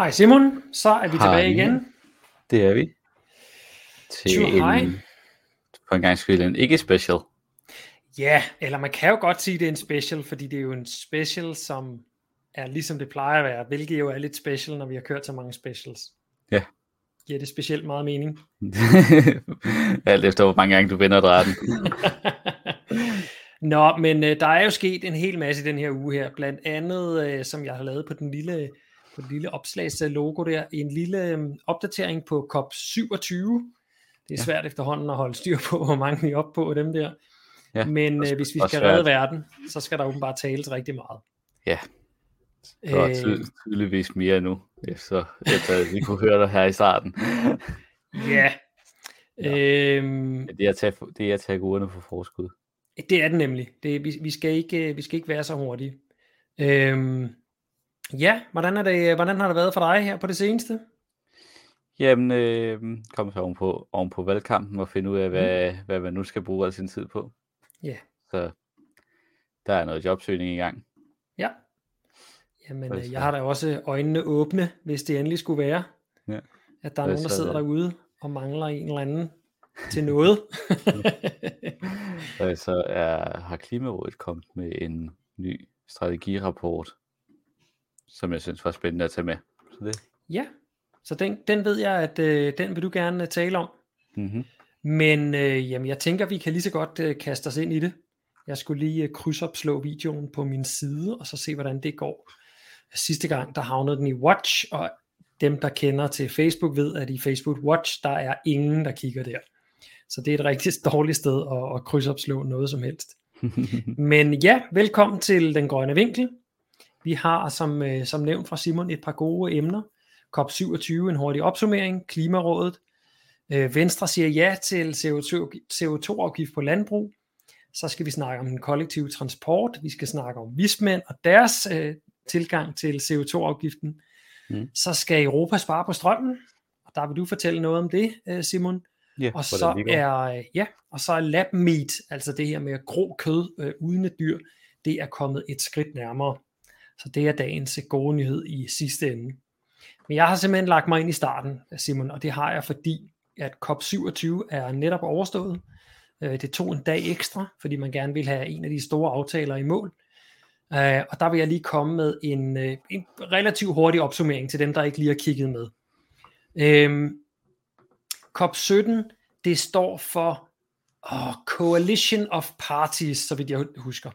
Hej Simon, så er vi tilbage Hej. igen. Det er vi. Til hej. en, for en gang skyld en ikke special. Ja, eller man kan jo godt sige, at det er en special, fordi det er jo en special, som er ligesom det plejer at være, hvilket jo er lidt special, når vi har kørt så mange specials. Ja. Giver det specielt meget mening? Alt efter hvor mange gange du vender drejen. Nå, men øh, der er jo sket en hel masse i den her uge her, blandt andet, øh, som jeg har lavet på den lille, på den lille opslagslogo der, en lille øh, opdatering på COP27. Det er Ja. svært efterhånden at holde styr på, hvor mange vi er oppe på dem der. Ja, Men også- øh, hvis vi skal redde verden, så skal der åbenbart tales rigtig meget. Ja. Det var Øh, ty- tydeligvis mere nu, efter, efter vi kunne høre dig her i starten. Ja. Ja. Øhm, det er at tage, det er at tage for forskud. det er det nemlig. Det, vi, vi, skal ikke, øh, vi skal ikke være så hurtige. Øhm, ja, hvordan, er det, hvordan har det været for dig her på det seneste? Jamen, øh, kom så ovenpå, ovenpå valgkampen og finde ud af, hvad, hvad man nu skal bruge al sin tid på. Ja. Så der er noget jobsøgning i gang. Ja. Jamen, øh, jeg har da også øjnene åbne, hvis det endelig skulle være. Ja. At der er nogen, der sidder derude og mangler en eller anden til noget. Og så er, har Klimarådet kommet med en ny strategirapport, som jeg synes var spændende at tage med. Så det, ja, så den, den ved jeg, at øh, den vil du gerne øh, tale om. mm-hmm. Men øh, jamen, jeg tænker, vi kan lige så godt øh, kaste os ind i det. Jeg skulle lige øh, krydsopslå videoen på min side, og så se, hvordan det går. Sidste gang, der havnede den i Watch, og dem, der kender til Facebook, ved, at i Facebook Watch, der er ingen, der kigger der. Så det er et rigtig dårligt sted at, at krydsopslå noget som helst. Men ja, velkommen til Den Grønne Vinkel. Vi har, som, øh, som nævnt fra Simon, et par gode emner. COP27, en hurtig opsummering, Klimarådet, Øh, Venstre siger ja til CO2, CO2-afgift på landbrug. Så skal vi snakke om den kollektive transport. Vi skal snakke om vismænd og deres øh, tilgang til CO2-afgiften. Mm. Så skal Europa spare på strømmen. Og der vil du fortælle noget om det, øh, Simon. ja, Og så er øh, ja, og så er lab meat, altså det her med grå kød øh, uden et dyr, det er kommet et skridt nærmere. Så det er dagens øh, gode nyhed i sidste ende. Men jeg har simpelthen lagt mig ind i starten, Simon, og det har jeg, fordi at COP27 er netop overstået. Øh, det tog en dag ekstra, fordi man gerne vil have en af de store aftaler i mål. Øh, og der vil jeg lige komme med en, en relativt hurtig opsummering til dem, der ikke lige har kigget med. Øhm, COP17, det står for oh, Coalition of Parties, så vidt jeg husker.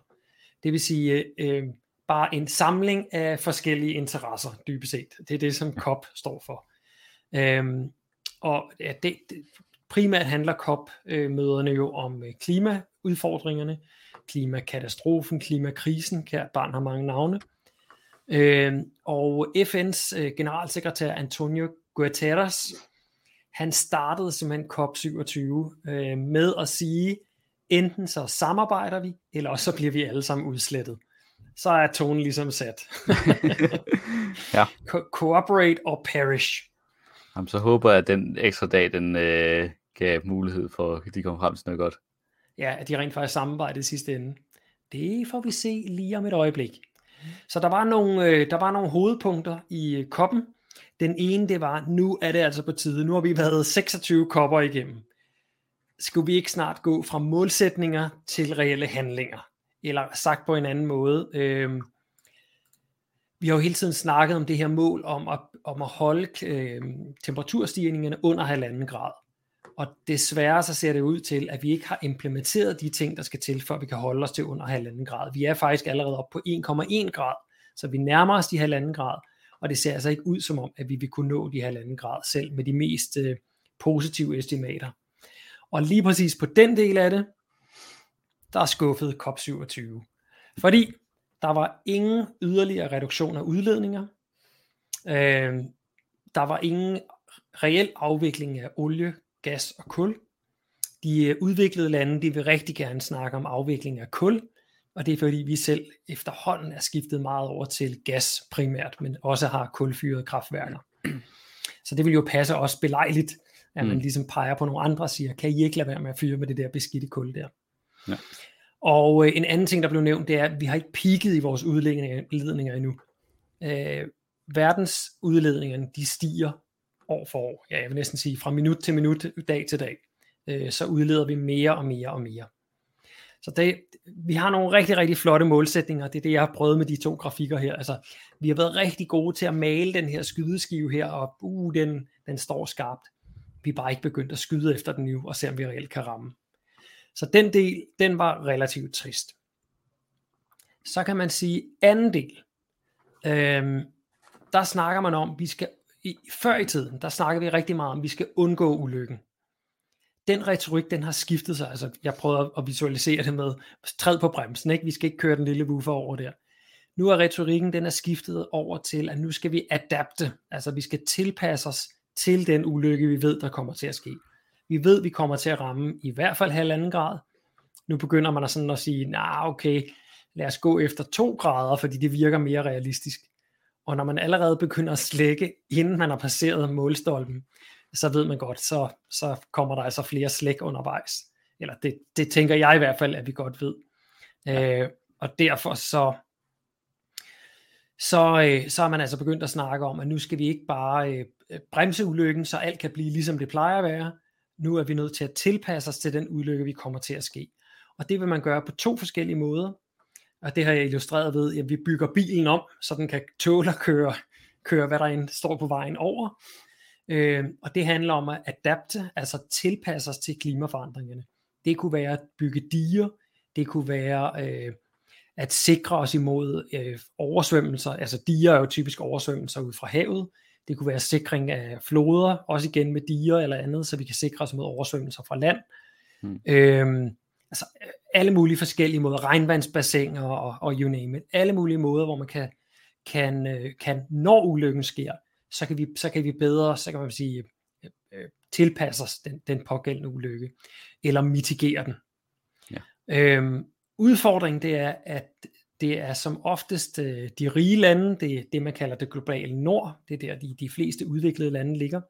Det vil sige øh, bare en samling af forskellige interesser, dybest set. Det er det, som COP står for. Øhm, og ja, det, det, primært handler COP-møderne jo om øh, klimaudfordringerne, klimakatastrofen, klimakrisen, kært barn har mange navne. Øhm, og FN's øh, generalsekretær Antonio Guterres, han startede simpelthen COP27 øh, med at sige, enten så samarbejder vi, eller også så bliver vi alle sammen udslettet. Så er tonen ligesom sat. Ja. Co- cooperate or perish. Jamen, så håber jeg, at den ekstra dag, den øh, gav mulighed for, at de kommer frem til noget godt. Ja, at de rent faktisk samarbejdede i sidste ende. Det får vi se lige om et øjeblik. Så der var nogle, øh, der var nogle hovedpunkter i øh, koppen. Den ene, det var, nu er det altså på tide. Nu har vi været 26 kopper igennem. Skulle vi ikke snart gå fra målsætninger til reelle handlinger? Eller sagt på en anden måde, øh, vi har jo hele tiden snakket om det her mål om at, om at holde øh, temperaturstigningerne under halvanden grad. Og desværre så ser det ud til, at vi ikke har implementeret de ting, der skal til, for at vi kan holde os til under halvanden grad. Vi er faktisk allerede oppe på 1,1 grad, så vi nærmer os de halvanden grad, og det ser altså ikke ud som om, at vi vil kunne nå de halvanden grad selv med de mest øh, positive estimater. Og lige præcis på den del af det, der er skuffet COP27. Fordi der var ingen yderligere reduktion af udledninger. Øh, der var ingen reel afvikling af olie, gas og kul. De øh, udviklede lande, de vil rigtig gerne snakke om afvikling af kul, og det er fordi vi selv efterhånden er skiftet meget over til gas primært, men også har kulfyrede kraftværker. Så det vil jo passe også belejligt, at man Mm. ligesom peger på nogle andre og siger, kan I ikke lade være med at fyre med det der beskidte kul der? Ja. Og øh, en anden ting, der blev nævnt, det er, at vi har ikke peaked i vores udledninger udledninger endnu. Øh, verdens udledninger, de stiger år for år. Ja, jeg vil næsten sige fra minut til minut, dag til dag. Øh, så udleder vi mere og mere og mere. Så det, vi har nogle rigtig, rigtig flotte målsætninger. Det er det, jeg har prøvet med de to grafikker her. Altså, vi har været rigtig gode til at male den her skydeskive her, og uh, den, den står skarpt. Vi er bare ikke begyndt at skyde efter den nu, og se om vi reelt kan ramme. Så den del, den var relativt trist. Så kan man sige, anden del, øhm, der snakker man om, vi skal, i, før i tiden, der snakker vi rigtig meget om, vi skal undgå ulykken den retorik, den har skiftet sig. Altså, jeg prøvede at visualisere det med, træd på bremsen, ikke? vi skal ikke køre den lille woofer over der. Nu er retorikken, den er skiftet over til, at nu skal vi adapte, altså vi skal tilpasse os til den ulykke, vi ved, der kommer til at ske. Vi ved, vi kommer til at ramme i hvert fald halvanden grad. Nu begynder man sådan at sige, nah, okay, lad os gå efter to grader, fordi det virker mere realistisk. Og når man allerede begynder at slække, inden man har passeret målstolpen, så ved man godt, så, så kommer der altså flere slæk undervejs. Eller det, det tænker jeg i hvert fald, at vi godt ved. Øh, og derfor så, så, øh, så er man altså begyndt at snakke om, at nu skal vi ikke bare øh, bremse ulykken, så alt kan blive ligesom det plejer at være. Nu er vi nødt til at tilpasse os til den ulykke, vi kommer til at ske. Og det vil man gøre på to forskellige måder. Og det har jeg illustreret ved, at vi bygger bilen om, så den kan tåle at køre, køre hvad der end står på vejen over. Øh, og det handler om at adapte, altså tilpasse os til klimaforandringerne. Det kunne være at bygge diger, det kunne være øh, at sikre os imod øh, oversvømmelser, altså diger er jo typisk oversvømmelser ud fra havet, det kunne være sikring af floder, også igen med diger eller andet, så vi kan sikre os mod oversvømmelser fra land. Hmm. Øhm, altså alle mulige forskellige måder, regnvandsbassiner og, og you name it, alle mulige måder, hvor man kan, kan, øh, kan når ulykken sker, så kan vi, så kan vi bedre, så kan man sige, øh, øh, tilpasse os den, den pågældende ulykke, eller mitigere den. Ja. Øhm, udfordringen det er, at det er som oftest øh, de rige lande, det er det man kalder det globale nord, det er der de, de fleste udviklede lande ligger.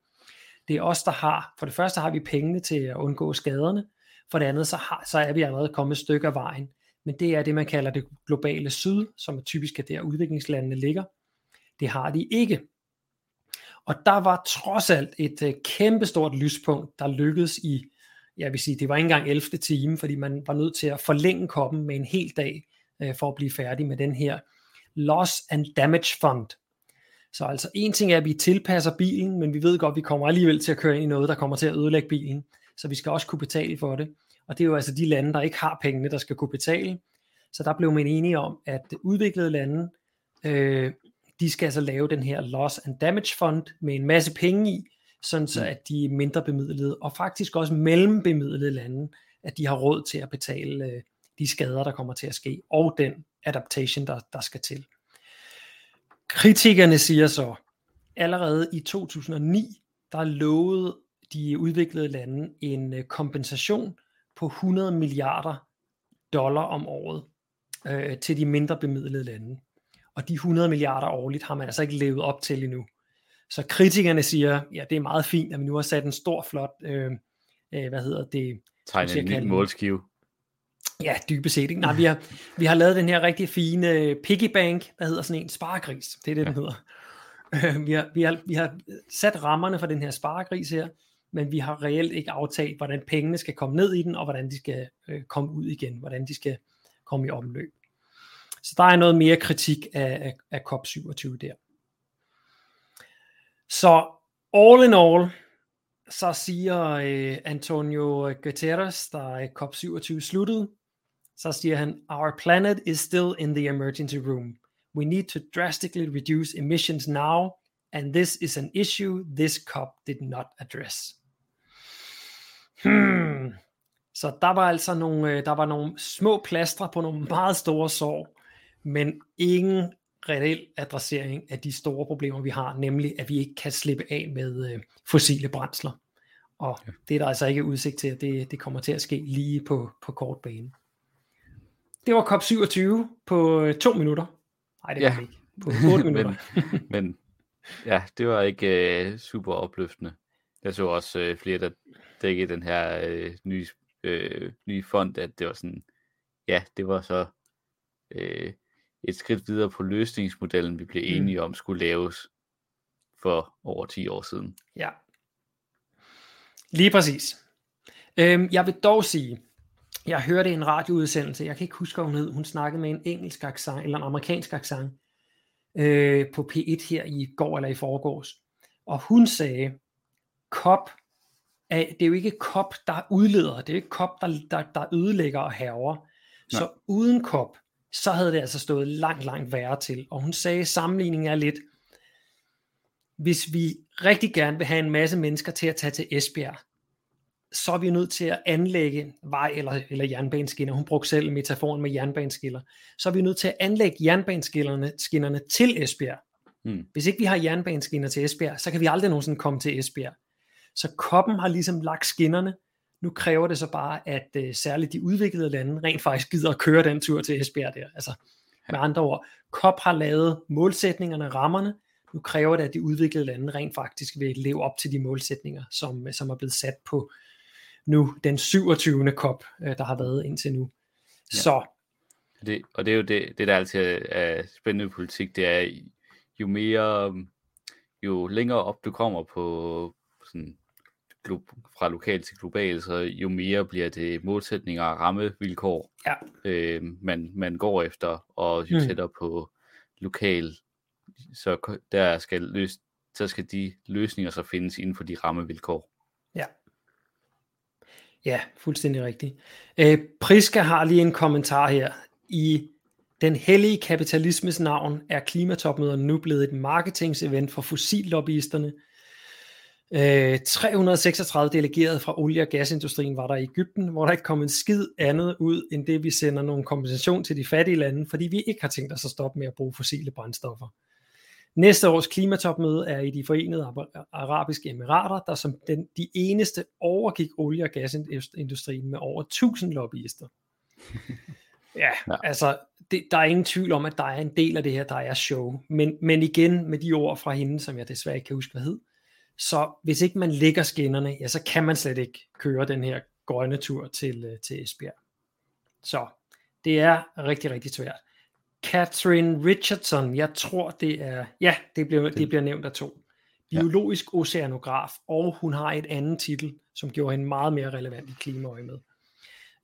Det er os, der har, for det første har vi pengene til at undgå skaderne, for det andet så, har, så er vi allerede kommet et stykke af vejen. Men det er det, man kalder det globale syd, som er typisk er der udviklingslandene ligger. Det har de ikke. Og der var trods alt et øh, kæmpestort lyspunkt, der lykkedes i, jeg vil sige, det var ikke engang 11. time, fordi man var nødt til at forlænge koppen med en hel dag, øh, for at blive færdig med den her Loss and Damage Fund. Så altså en ting er, at vi tilpasser bilen, men vi ved godt, at vi kommer alligevel til at køre ind i noget, der kommer til at ødelægge bilen. Så vi skal også kunne betale for det. Og det er jo altså de lande, der ikke har pengene, der skal kunne betale. Så der blev man enige om, at udviklede lande øh, de skal altså lave den her loss and damage fund med en masse penge i, sådan så mm. at de mindre bemidlede, og faktisk også mellembemidlede lande, at de har råd til at betale øh, de skader, der kommer til at ske, og den adaptation, der, der skal til. Kritikerne siger så, allerede i 2009, der lovede de udviklede lande en øh, kompensation på 100 milliarder dollar om året øh, til de mindre bemidlede lande. Og de 100 milliarder årligt har man altså ikke levet op til endnu. Så kritikerne siger, ja, det er meget fint, at vi nu har sat en stor, flot, øh, øh, hvad hedder det? Tegnet en ny målskive. Ja, dybest set. Ikke? Nej, vi har, vi har lavet den her rigtig fine øh, piggy bank, der hedder sådan en sparegris. Det er det, ja. den hedder. Øh, vi, har, vi, har, vi har sat rammerne for den her sparegris her, men vi har reelt ikke aftalt, hvordan pengene skal komme ned i den, og hvordan de skal øh, komme ud igen, hvordan de skal komme i omløb. Så der er noget mere kritik af, af, af COP27 der. Så all in all, så siger øh, Antonio Guterres, der er COP27 sluttet, så siger han, Our planet is still in the emergency room. We need to drastically reduce emissions now, and this is an issue this COP did not address. Hmm. Så der var altså nogle, øh, der var nogle små plastre på nogle meget store sår, men ingen reel adressering af de store problemer, vi har, nemlig at vi ikke kan slippe af med øh, fossile brændsler. Og ja. det er der altså ikke udsigt til, at det, det kommer til at ske lige på, på kort bane. Det var COP27 på øh, to minutter. Nej, det var ja. ikke. På otte minutter. men, men ja, det var ikke øh, super opløftende. Jeg så også øh, flere, der dækkede den her øh, nye, øh, nye fond, at det var sådan, ja, det var så øh, et skridt videre på løsningsmodellen, vi blev Mm. enige om skulle laves for over 10 år siden. Ja. Lige præcis. Øhm, jeg vil dog sige, jeg hørte en radioudsendelse, jeg kan ikke huske, hvad hun hed, hun snakkede med en engelsk accent, eller en amerikansk accent, øh, på P1 her i går eller i forgårs. Og hun sagde, er, det er jo ikke COP, der udleder, det er jo ikke COP, der, der, der ødelægger og haver. Så uden COP, så havde det altså stået langt, langt værre til. Og hun sagde, at sammenligningen er lidt, hvis vi rigtig gerne vil have en masse mennesker til at tage til Esbjerg, så er vi nødt til at anlægge vej eller, eller jernbaneskinner. Hun brugte selv metaforen med jernbaneskiller. Så er vi nødt til at anlægge jernbaneskinnerne skinnerne til Esbjerg. Hmm. Hvis ikke vi har jernbaneskinner til Esbjerg, så kan vi aldrig nogensinde komme til Esbjerg. Så koppen har ligesom lagt skinnerne. Nu kræver det så bare, at uh, særligt de udviklede lande rent faktisk gider at køre den tur til Esbjerg der. Altså, med andre ord, COP har lavet målsætningerne, rammerne. Nu kræver det, at de udviklede lande rent faktisk vil leve op til de målsætninger, som, som er blevet sat på nu den 27. COP, øh, der har været indtil nu. Ja. Så Det, og det er jo det, det der altid er, spændende politik, det er jo mere, jo længere op du kommer på sådan, glo- fra lokal til global, så jo mere bliver det målsætninger og rammevilkår, Ja. øh, man, man går efter, og jo Mm. tættere på lokal, så der skal løs, så skal de løsninger så findes inden for de rammevilkår. Ja. Ja, fuldstændig rigtigt. Øh, Priska har lige en kommentar her. I den hellige kapitalismes navn er klimatopmødet nu blevet et marketingsevent for fossillobbyisterne. Øh, 336 delegerede fra olie- og gasindustrien var der i Ægypten, hvor der ikke kom en skid andet ud, end det vi sender nogle kompensation til de fattige lande, fordi vi ikke har tænkt os at stoppe med at bruge fossile brændstoffer. Næste års klimatopmøde er i de forenede Ara- arabiske emirater, der som den, de eneste overgik olie- og gasindustrien med over 1000 lobbyister. Ja, ja. Ja. altså, det, der er ingen tvivl om, at der er en del af det her, der er show. Men, men igen, med de ord fra hende, som jeg desværre ikke kan huske, hvad hed, så hvis ikke man lægger skinnerne, ja, så kan man slet ikke køre den her grønne tur til, øh, til Esbjerg. Så det er rigtig, rigtig svært. Catherine Richardson, jeg tror det er, ja, det bliver, det bliver nævnt af to. Ja. Biologisk oceanograf, og hun har et andet titel, som gjorde hende meget mere relevant i klimaøje med.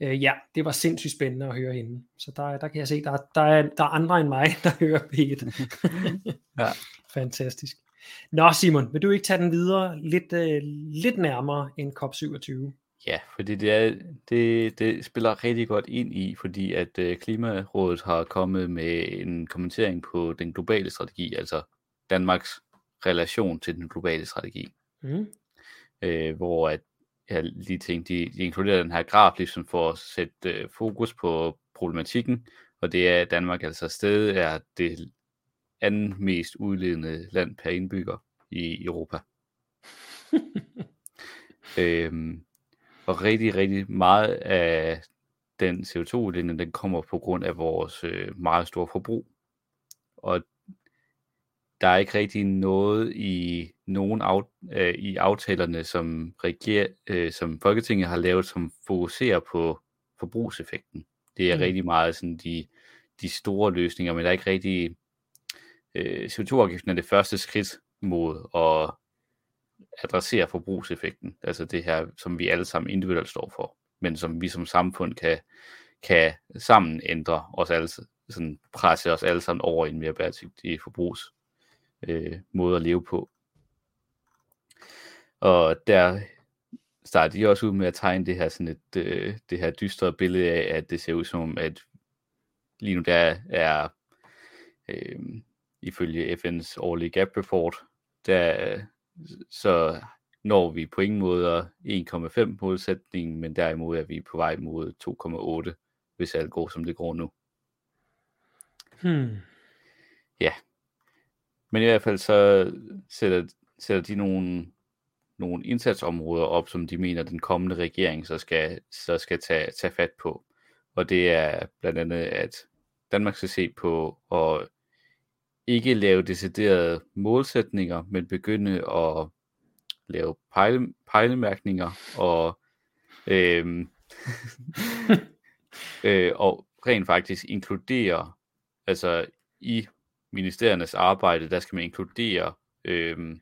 Øh, ja, det var sindssygt spændende at høre hende. Så der, der kan jeg se, der, der, er, der er andre end mig, der hører P1. Ja. Fantastisk. Nå Simon, vil du ikke tage den videre lidt, øh, lidt nærmere end COP27? Ja, fordi det, er, det, det spiller rigtig godt ind i, fordi at øh, Klimarådet har kommet med en kommentering på den globale strategi, altså Danmarks relation til den globale strategi, Mm. øh, hvor at jeg lige tænkte, de, de inkluderer den her graf ligesom for at sætte øh, fokus på problematikken, og det er, at Danmark altså stadig er det anden mest udledende land per indbygger i Europa. øhm, og rigtig, rigtig meget af den CO2-udledning, den kommer på grund af vores øh, meget store forbrug. Og der er ikke rigtig noget i nogen af, øh, i aftalerne, som, reger, øh, som Folketinget har lavet, som fokuserer på forbrugseffekten. Det er Mm. rigtig meget sådan de, de store løsninger, men der er ikke rigtig... Øh, CO2-afgiften er det første skridt mod at adressere forbrugseffekten, altså det her, som vi alle sammen individuelt står for, men som vi som samfund kan, kan sammen ændre os alle, sådan presse os alle sammen over i en mere bæredygtig forbrugs øh, måde at leve på. Og der starter de også ud med at tegne det her, sådan et, øh, det her dystre billede af, at det ser ud som, at lige nu der er, øh, ifølge FN's årlige gap report, der så når vi på ingen måde 1,5 målsætningen, men derimod er vi på vej mod 2,8, hvis alt går som det går nu. Hmm. Men i hvert fald så sætter, sætter de nogle, nogle indsatsområder op, som de mener, den kommende regering så skal, så skal tage, tage fat på. Og det er blandt andet, at Danmark skal se på at ikke lave deciderede målsætninger, men begynde at lave pejle, pejlemærkninger og, øhm, øh, og rent faktisk inkludere altså i ministeriernes arbejde, der skal man inkludere øh,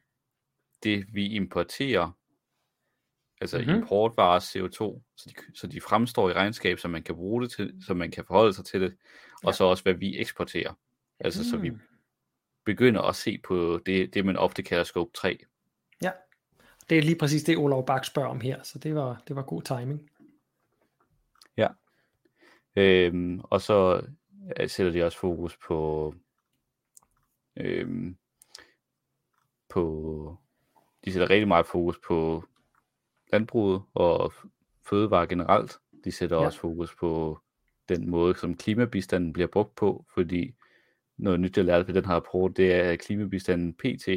det, vi importerer, altså Mhm. mm-hmm. importvarer CO2, så de, så de fremstår i regnskab, så man kan bruge det til, så man kan forholde sig til det, og Ja. så også, hvad vi eksporterer. Altså, så vi Mm. Begynder at se på det, det man ofte kalder scope 3. Ja, det er lige præcis det, Olav Bak spørger om her, så det var, det var god timing. Øhm, og så øh, sætter de også fokus på, øhm, på, de sætter rigtig meget fokus på landbruget og fødevare generelt. De sætter Ja. ja. også fokus på den måde, som klimabistanden bliver brugt på, fordi noget nyt, jeg lærte ved den her rapport, det er, at klimabistanden PT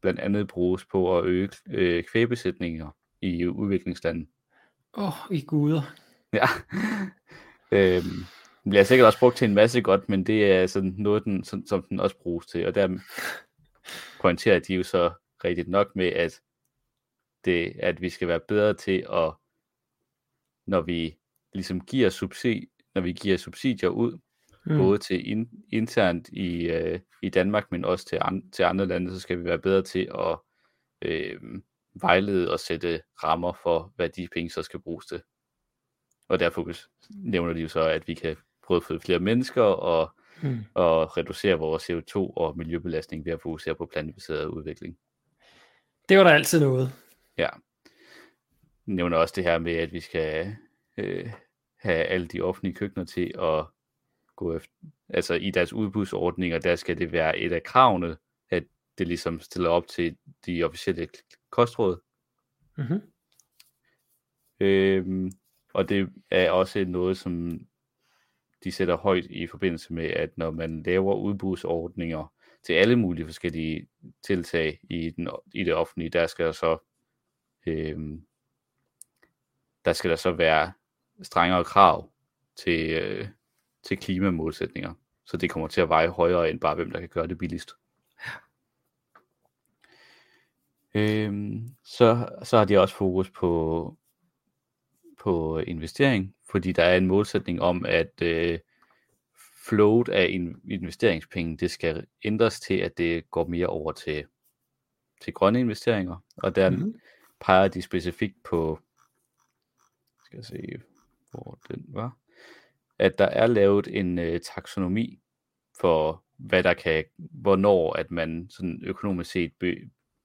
blandt andet bruges på at øge øh, kvægbesætninger i udviklingslande. Åh, oh, i guder. Ja. øhm, bliver sikkert også brugt til en masse godt, men det er sådan noget, den, som, som den også bruges til. Og der pointerer de jo så rigtigt nok med, at, det, at vi skal være bedre til at, når vi ligesom giver, subsidi, når vi giver subsidier ud, mm. både til in, internt i, øh, i Danmark, men også til, an, til andre lande, så skal vi være bedre til at øh, vejlede og sætte rammer for, hvad de penge så skal bruges til. Og derfor nævner de jo så, at vi kan prøve at føde flere mennesker og, Mm. og reducere vores CO2 og miljøbelastning ved at fokusere på plantebaseret udvikling. Det var der altid noget. Ja. De nævner også det her med, at vi skal øh, have alle de offentlige køkkener til at gå efter, altså i deres udbudsordninger, der skal det være et af kravene, at det ligesom stiller op til de officielle kostråd. Mm-hmm. Øhm, og det er også noget, som de sætter højt i forbindelse med, at når man laver udbudsordninger til alle mulige forskellige tiltag i, den, i det offentlige, der skal der så øhm, der skal der så være strengere krav til, øh, til klimamålsætninger. Så det kommer til at veje højere end bare, hvem der kan gøre det billigst. Øhm, så, så har de også fokus på, på investering, fordi der er en målsætning om, at øh, flowet af in, investeringspenge, det skal ændres til, at det går mere over til, til grønne investeringer. Og der mm-hmm. peger de specifikt på, skal jeg se, hvor den var, at der er lavet en øh, taksonomi for, hvad der kan, hvornår at man sådan økonomisk set be,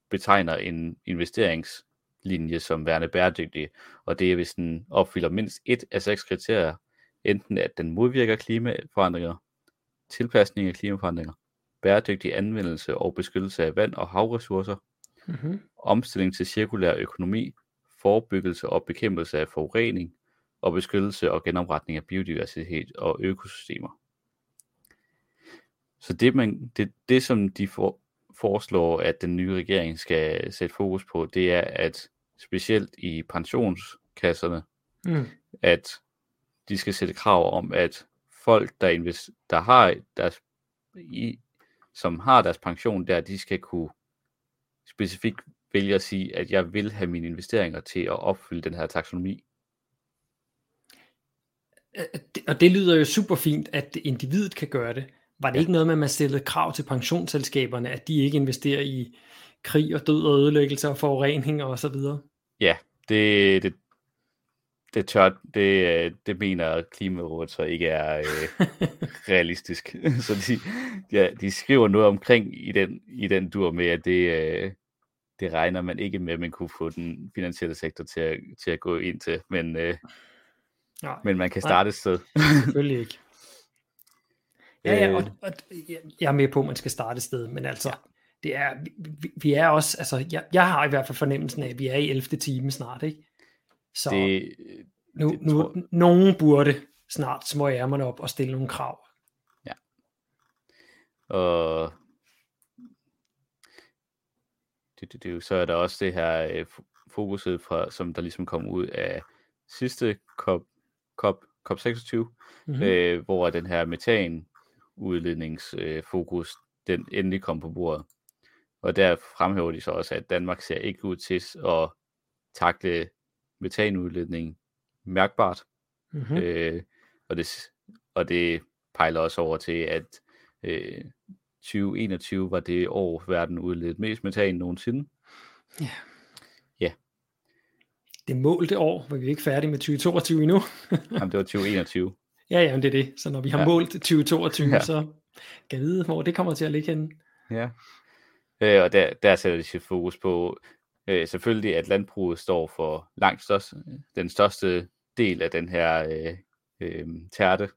betegner en investeringslinje som værende bæredygtig, og det er, hvis den opfylder mindst et af seks kriterier, enten at den modvirker klimaforandringer, tilpasning af klimaforandringer, bæredygtig anvendelse og beskyttelse af vand og havressourcer, mm-hmm. omstilling til cirkulær økonomi, forebyggelse og bekæmpelse af forurening, og beskyttelse og genopretning af biodiversitet og økosystemer. Så det, man, det, det som de for, foreslår, at den nye regering skal sætte fokus på, det er, at specielt i pensionskasserne, mm. at de skal sætte krav om, at folk, der, invest, der har deres, i, som har deres pension der, de skal kunne specifikt vælge at sige, at jeg vil have mine investeringer til at opfylde den her taksonomi. Og det lyder jo super fint, at individet kan gøre det. Var det ja. ikke noget med, at man stillede krav til pensionsselskaberne, at de ikke investerer i krig og død og ødelæggelse og forurening og så videre? Ja, det, det, det, tør, det, det mener Klimarådet så ikke er øh, realistisk. så de, ja, de skriver noget omkring i den, i den dur med, at det, øh, det regner man ikke med, at man kunne få den finansielle sektor til at, til at gå ind til. Men, øh, Nej. men man kan starte et sted. Selvfølgelig ikke. Ja, ja, og, og jeg er med på, at man skal starte et sted, men altså, det er, vi, vi er også, altså, jeg, jeg har i hvert fald fornemmelsen af, at vi er i 11. time snart, ikke? Så det, nu, det, nu tror... nogen burde snart små ærmerne op og stille nogle krav. Ja. Og det, det, det, så er der også det her øh, fokuset, fra, som der ligesom kom ud af sidste COP, COP, COP26, mm-hmm. øh, hvor den her metan udledningsfokus, øh, den endelig kom på bordet. Og der fremhæver de så også, at Danmark ser ikke ud til at takle metanudledning mærkbart. Mm-hmm. Øh, og, det, og det pejler også over til, at øh, 2021 var det år, verden udledt mest metan nogensinde. Ja. Ja. Det målte år, hvor vi er ikke færdige med 2022 endnu. Jamen, det var 2021. ja, ja, men det er det. Så når vi har Ja. målt 2022, Ja. så kan jeg vide, hvor det kommer til at ligge henne. Ja. Øh, og der, der sætter de sit fokus på øh, selvfølgelig, at landbruget står for langt størst, den største del af den her øh, øh, tærte.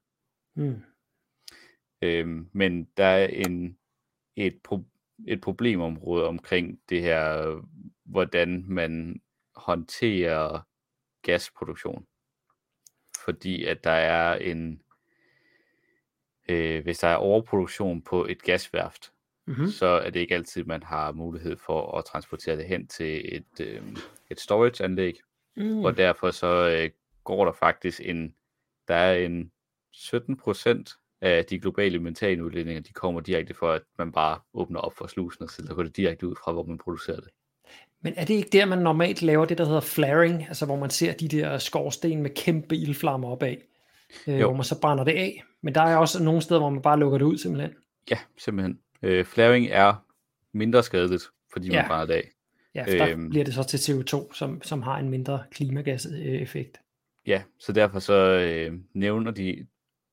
Mm. Øh, men der er en, et, pro, et problemområde omkring det her, hvordan man håndterer gasproduktion. Fordi at der er en, øh, hvis der er overproduktion på et gasværft, Mm-hmm. så er det ikke altid, man har mulighed for at transportere det hen til et, øh, et storage-anlæg, Mm. og derfor så øh, går der faktisk en, der er en 17 procent af de globale metanudledninger, de kommer direkte for, at man bare åbner op for slusen, og så går det direkte ud fra, hvor man producerer det. Men er det ikke der, man normalt laver det, der hedder flaring, altså hvor man ser de der skorsten med kæmpe ildflammer opad, øh, Jo. hvor man så brænder det af? Men der er også nogle steder, hvor man bare lukker det ud simpelthen. Ja, simpelthen. Øh, flaring er mindre skadeligt, fordi man Ja. brænder det af. Ja, for der Øhm. bliver det så til CO2, som, som har en mindre klimagaseffekt. Ja, så derfor så øh, nævner de,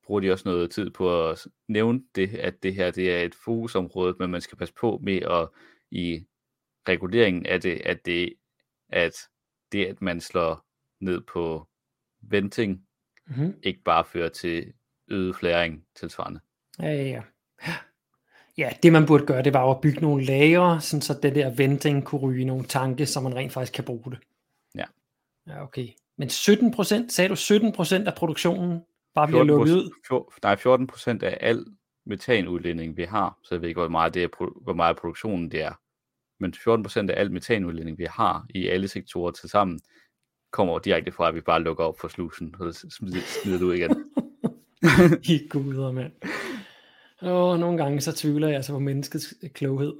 bruger de også noget tid på at nævne det, at det her det er et fokusområde, men man skal passe på med at i reguleringen af det, at det, at det, at man slår ned på venting, Mm-hmm. ikke bare fører til øget flæring tilsvarende. Ja, ja, ja. Ja, det man burde gøre, det var at bygge nogle lagre, sådan så det der venting kunne ryge nogle tanke, så man rent faktisk kan bruge det. Ja. Ja, okay. Men 17 procent, sagde du 17 procent af produktionen bare bliver lukket ud? fjor- nej, 14 procent af al metanudledning, vi har, så jeg ved ikke, hvor meget, det er, hvor meget produktionen det er, men 14 procent af al metanudledning, vi har i alle sektorer til sammen, kommer direkte fra, at vi bare lukker op for slusen, og så smider, smider ud igen. I guder, mand. Åh, nogle gange så tvivler jeg altså på menneskets kloghed.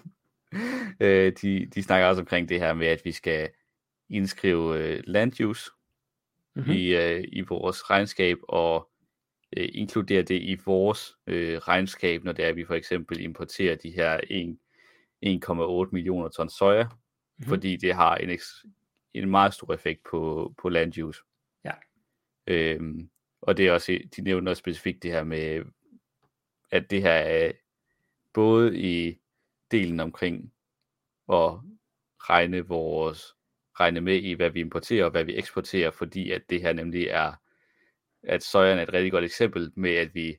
øh, de, de snakker også omkring det her med, at vi skal indskrive øh, land use Mm-hmm. i, øh, i vores regnskab, og øh, inkludere det i vores øh, regnskab, når det er, at vi for eksempel importerer de her 1 1,8 millioner ton soja, Mhm. mm-hmm. fordi det har en, en meget stor effekt på, på land use. Ja. Øhm, og det er også, de nævner også specifikt det her med, at det her er både i delen omkring at regne vores regne med i, hvad vi importerer og hvad vi eksporterer, fordi at det her nemlig er, at sojaen er et rigtig godt eksempel med, at vi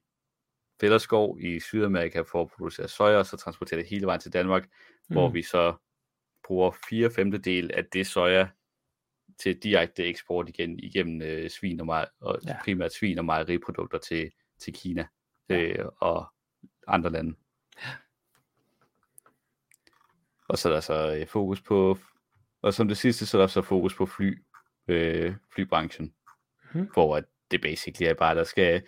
fælder skov i Sydamerika for at producere soja, og så transporterer det hele vejen til Danmark, mm. hvor Mm. vi så bruger 4 femtedel af det soja til direkte eksport igen igennem øh, svin og, mej- og Ja. ja. primært svin og mejeriprodukter til, til Kina øh, og andre lande. Og så er der så øh, fokus på, og som det sidste, så er der så fokus på fly, øh, flybranchen, Mhm. hvor at det basically er bare, der skal,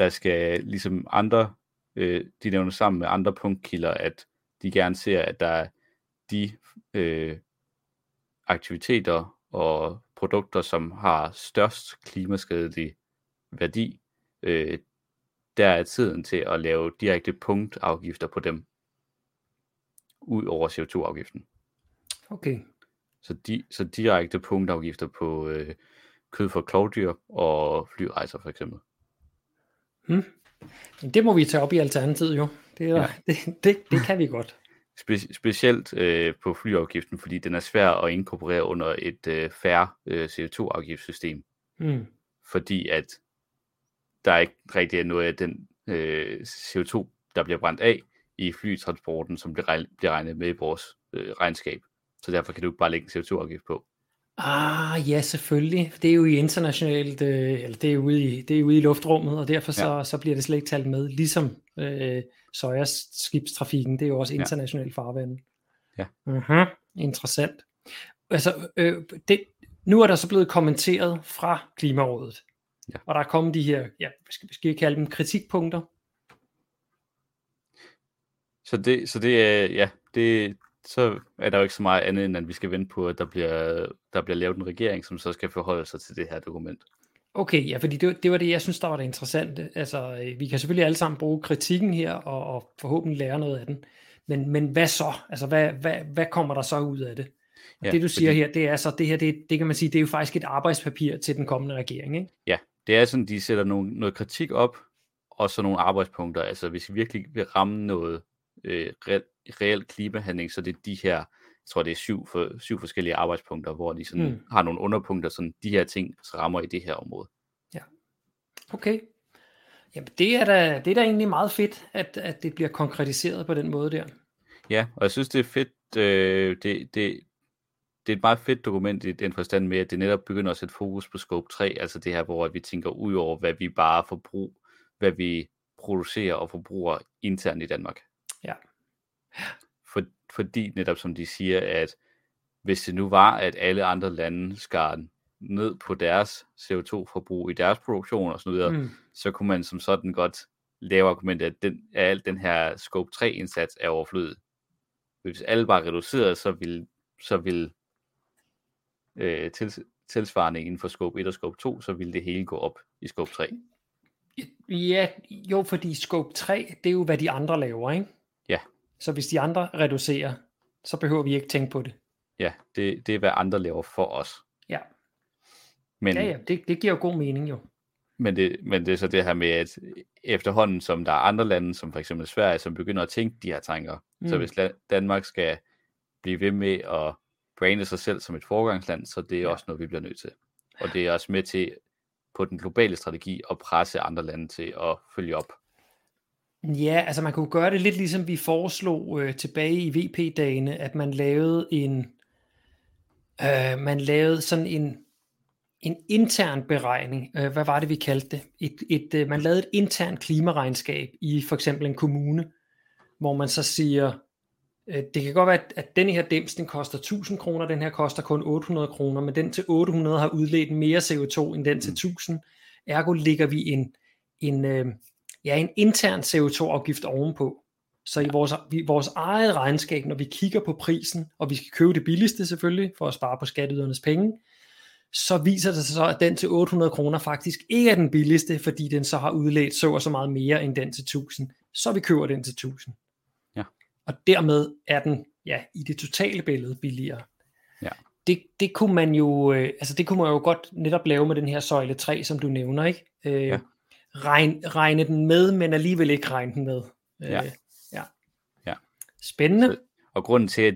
der skal ligesom andre, øh, de nævner sammen med andre punktkilder, at de gerne ser, at der er de øh, aktiviteter og produkter, som har størst klimaskadelig værdi, øh, der er tiden til at lave direkte punktafgifter på dem, ud over CO2-afgiften. Okay. Så, di, så direkte punktafgifter på øh, kød for klovdyr og flyrejser for eksempel. Men det må vi tage op i alternativet jo. Det, er, ja. Det, det, det kan vi godt. Spe- specielt øh, på flyafgiften, fordi den er svær at inkorporere under et øh, færre øh, CO2-afgiftssystem, Mm. fordi at der ikke rigtig er noget af den øh, CO2, der bliver brændt af i flytransporten, som bliver regnet med i vores øh, regnskab. Så derfor kan du ikke bare lægge en CO2-afgift på. Ah, ja, selvfølgelig. Det er jo i internationalt, øh, eller det er ude i, det er ude i luftrummet, og derfor så, ja. så bliver det slet ikke talt med, ligesom øh, Sojas skibstrafikken, det er jo også Ja. international farvand. Ja. Uh-huh. Interessant. Altså, øh, det, nu er der så blevet kommenteret fra Klimarådet, Ja. og der er kommet de her, ja, skal, skal vi kalde dem kritikpunkter? Så det, så det er, ja, det, så er der jo ikke så meget andet, end at vi skal vente på, at der bliver, der bliver lavet en regering, som så skal forholde sig til det her dokument. Okay, ja, fordi det, det var det, jeg synes, der var det interessante. Altså, øh, vi kan selvfølgelig alle sammen bruge kritikken her, og, og forhåbentlig lære noget af den. Men, men hvad så? Altså, hvad, hvad, hvad kommer der så ud af det? Og ja, det du siger fordi... her, det er så, det her, det, det kan man sige, det er jo faktisk et arbejdspapir til den kommende regering, ikke? Ja, det er sådan, de sætter nogle, noget kritik op, og så nogle arbejdspunkter. Altså, hvis vi virkelig vil ramme noget øh, reelt reel klimahandling, så det er de her, jeg tror det er syv, for, syv forskellige arbejdspunkter, hvor de sådan mm. har nogle underpunkter, sådan de her ting så rammer i det her område. Ja, okay. Jamen det er da, det er da egentlig meget fedt, at, at det bliver konkretiseret på den måde der. Ja, og jeg synes det er fedt, øh, det, det, det er et meget fedt dokument i den forstand med, at det netop begynder at sætte fokus på scope 3, altså det her, hvor vi tænker ud over, hvad vi bare forbruger, hvad vi producerer og forbruger internt i Danmark. For, fordi netop som de siger, at hvis det nu var, at alle andre lande skar ned på deres CO2-forbrug i deres produktion og sådan noget, mm. så kunne man som sådan godt lave argumentet, at, den, at al den her scope 3-indsats er overflødet. Hvis alle bare reducerede, så vil, så vil øh, til, tilsvarende inden for scope 1 og scope 2, så vil det hele gå op i scope 3. Ja, jo, fordi scope 3, det er jo, hvad de andre laver, ikke? Så hvis de andre reducerer, så behøver vi ikke tænke på det. Ja, det, det er, hvad andre laver for os. Ja. Men, ja, ja, det, det giver jo god mening jo. Men det, men det er så det her med, at efterhånden, som der er andre lande, som for eksempel Sverige, som begynder at tænke de her tanker, mm. så hvis Danmark skal blive ved med at brande sig selv som et foregangsland, så det er også noget, vi bliver nødt til. Og det er også med til på den globale strategi at presse andre lande til at følge op. Ja, altså man kunne gøre det lidt ligesom vi foreslog øh, tilbage i VP-dagene, at man lavede en, øh, man lavede sådan en, en intern beregning. Øh, hvad var det, vi kaldte det? Et, et, øh, man lavede et internt klimaregnskab i for eksempel en kommune, hvor man så siger, øh, det kan godt være, at, at denne her dims, den koster 1000 kroner, den her koster kun 800 kroner, men den til 800 har udledt mere CO2 end den til 1000. Mm. Ergo ligger vi en, en, øh, ja, en intern CO2-afgift ovenpå. Så i vores, i vores eget regnskab, når vi kigger på prisen, og vi skal købe det billigste selvfølgelig, for at spare på skatteydernes penge, så viser det sig så, at den til 800 kroner faktisk ikke er den billigste, fordi den så har udledt så og så meget mere end den til 1000. Så vi køber den til 1000. Ja. Og dermed er den ja, i det totale billede billigere. Ja. Det, det kunne man jo øh, altså det kunne man jo godt netop lave med den her søjle 3, som du nævner, ikke? Øh, ja regne, regne den med, men alligevel ikke regne den med. Ja. Øh, ja. ja. Spændende. Så, og grunden til, at,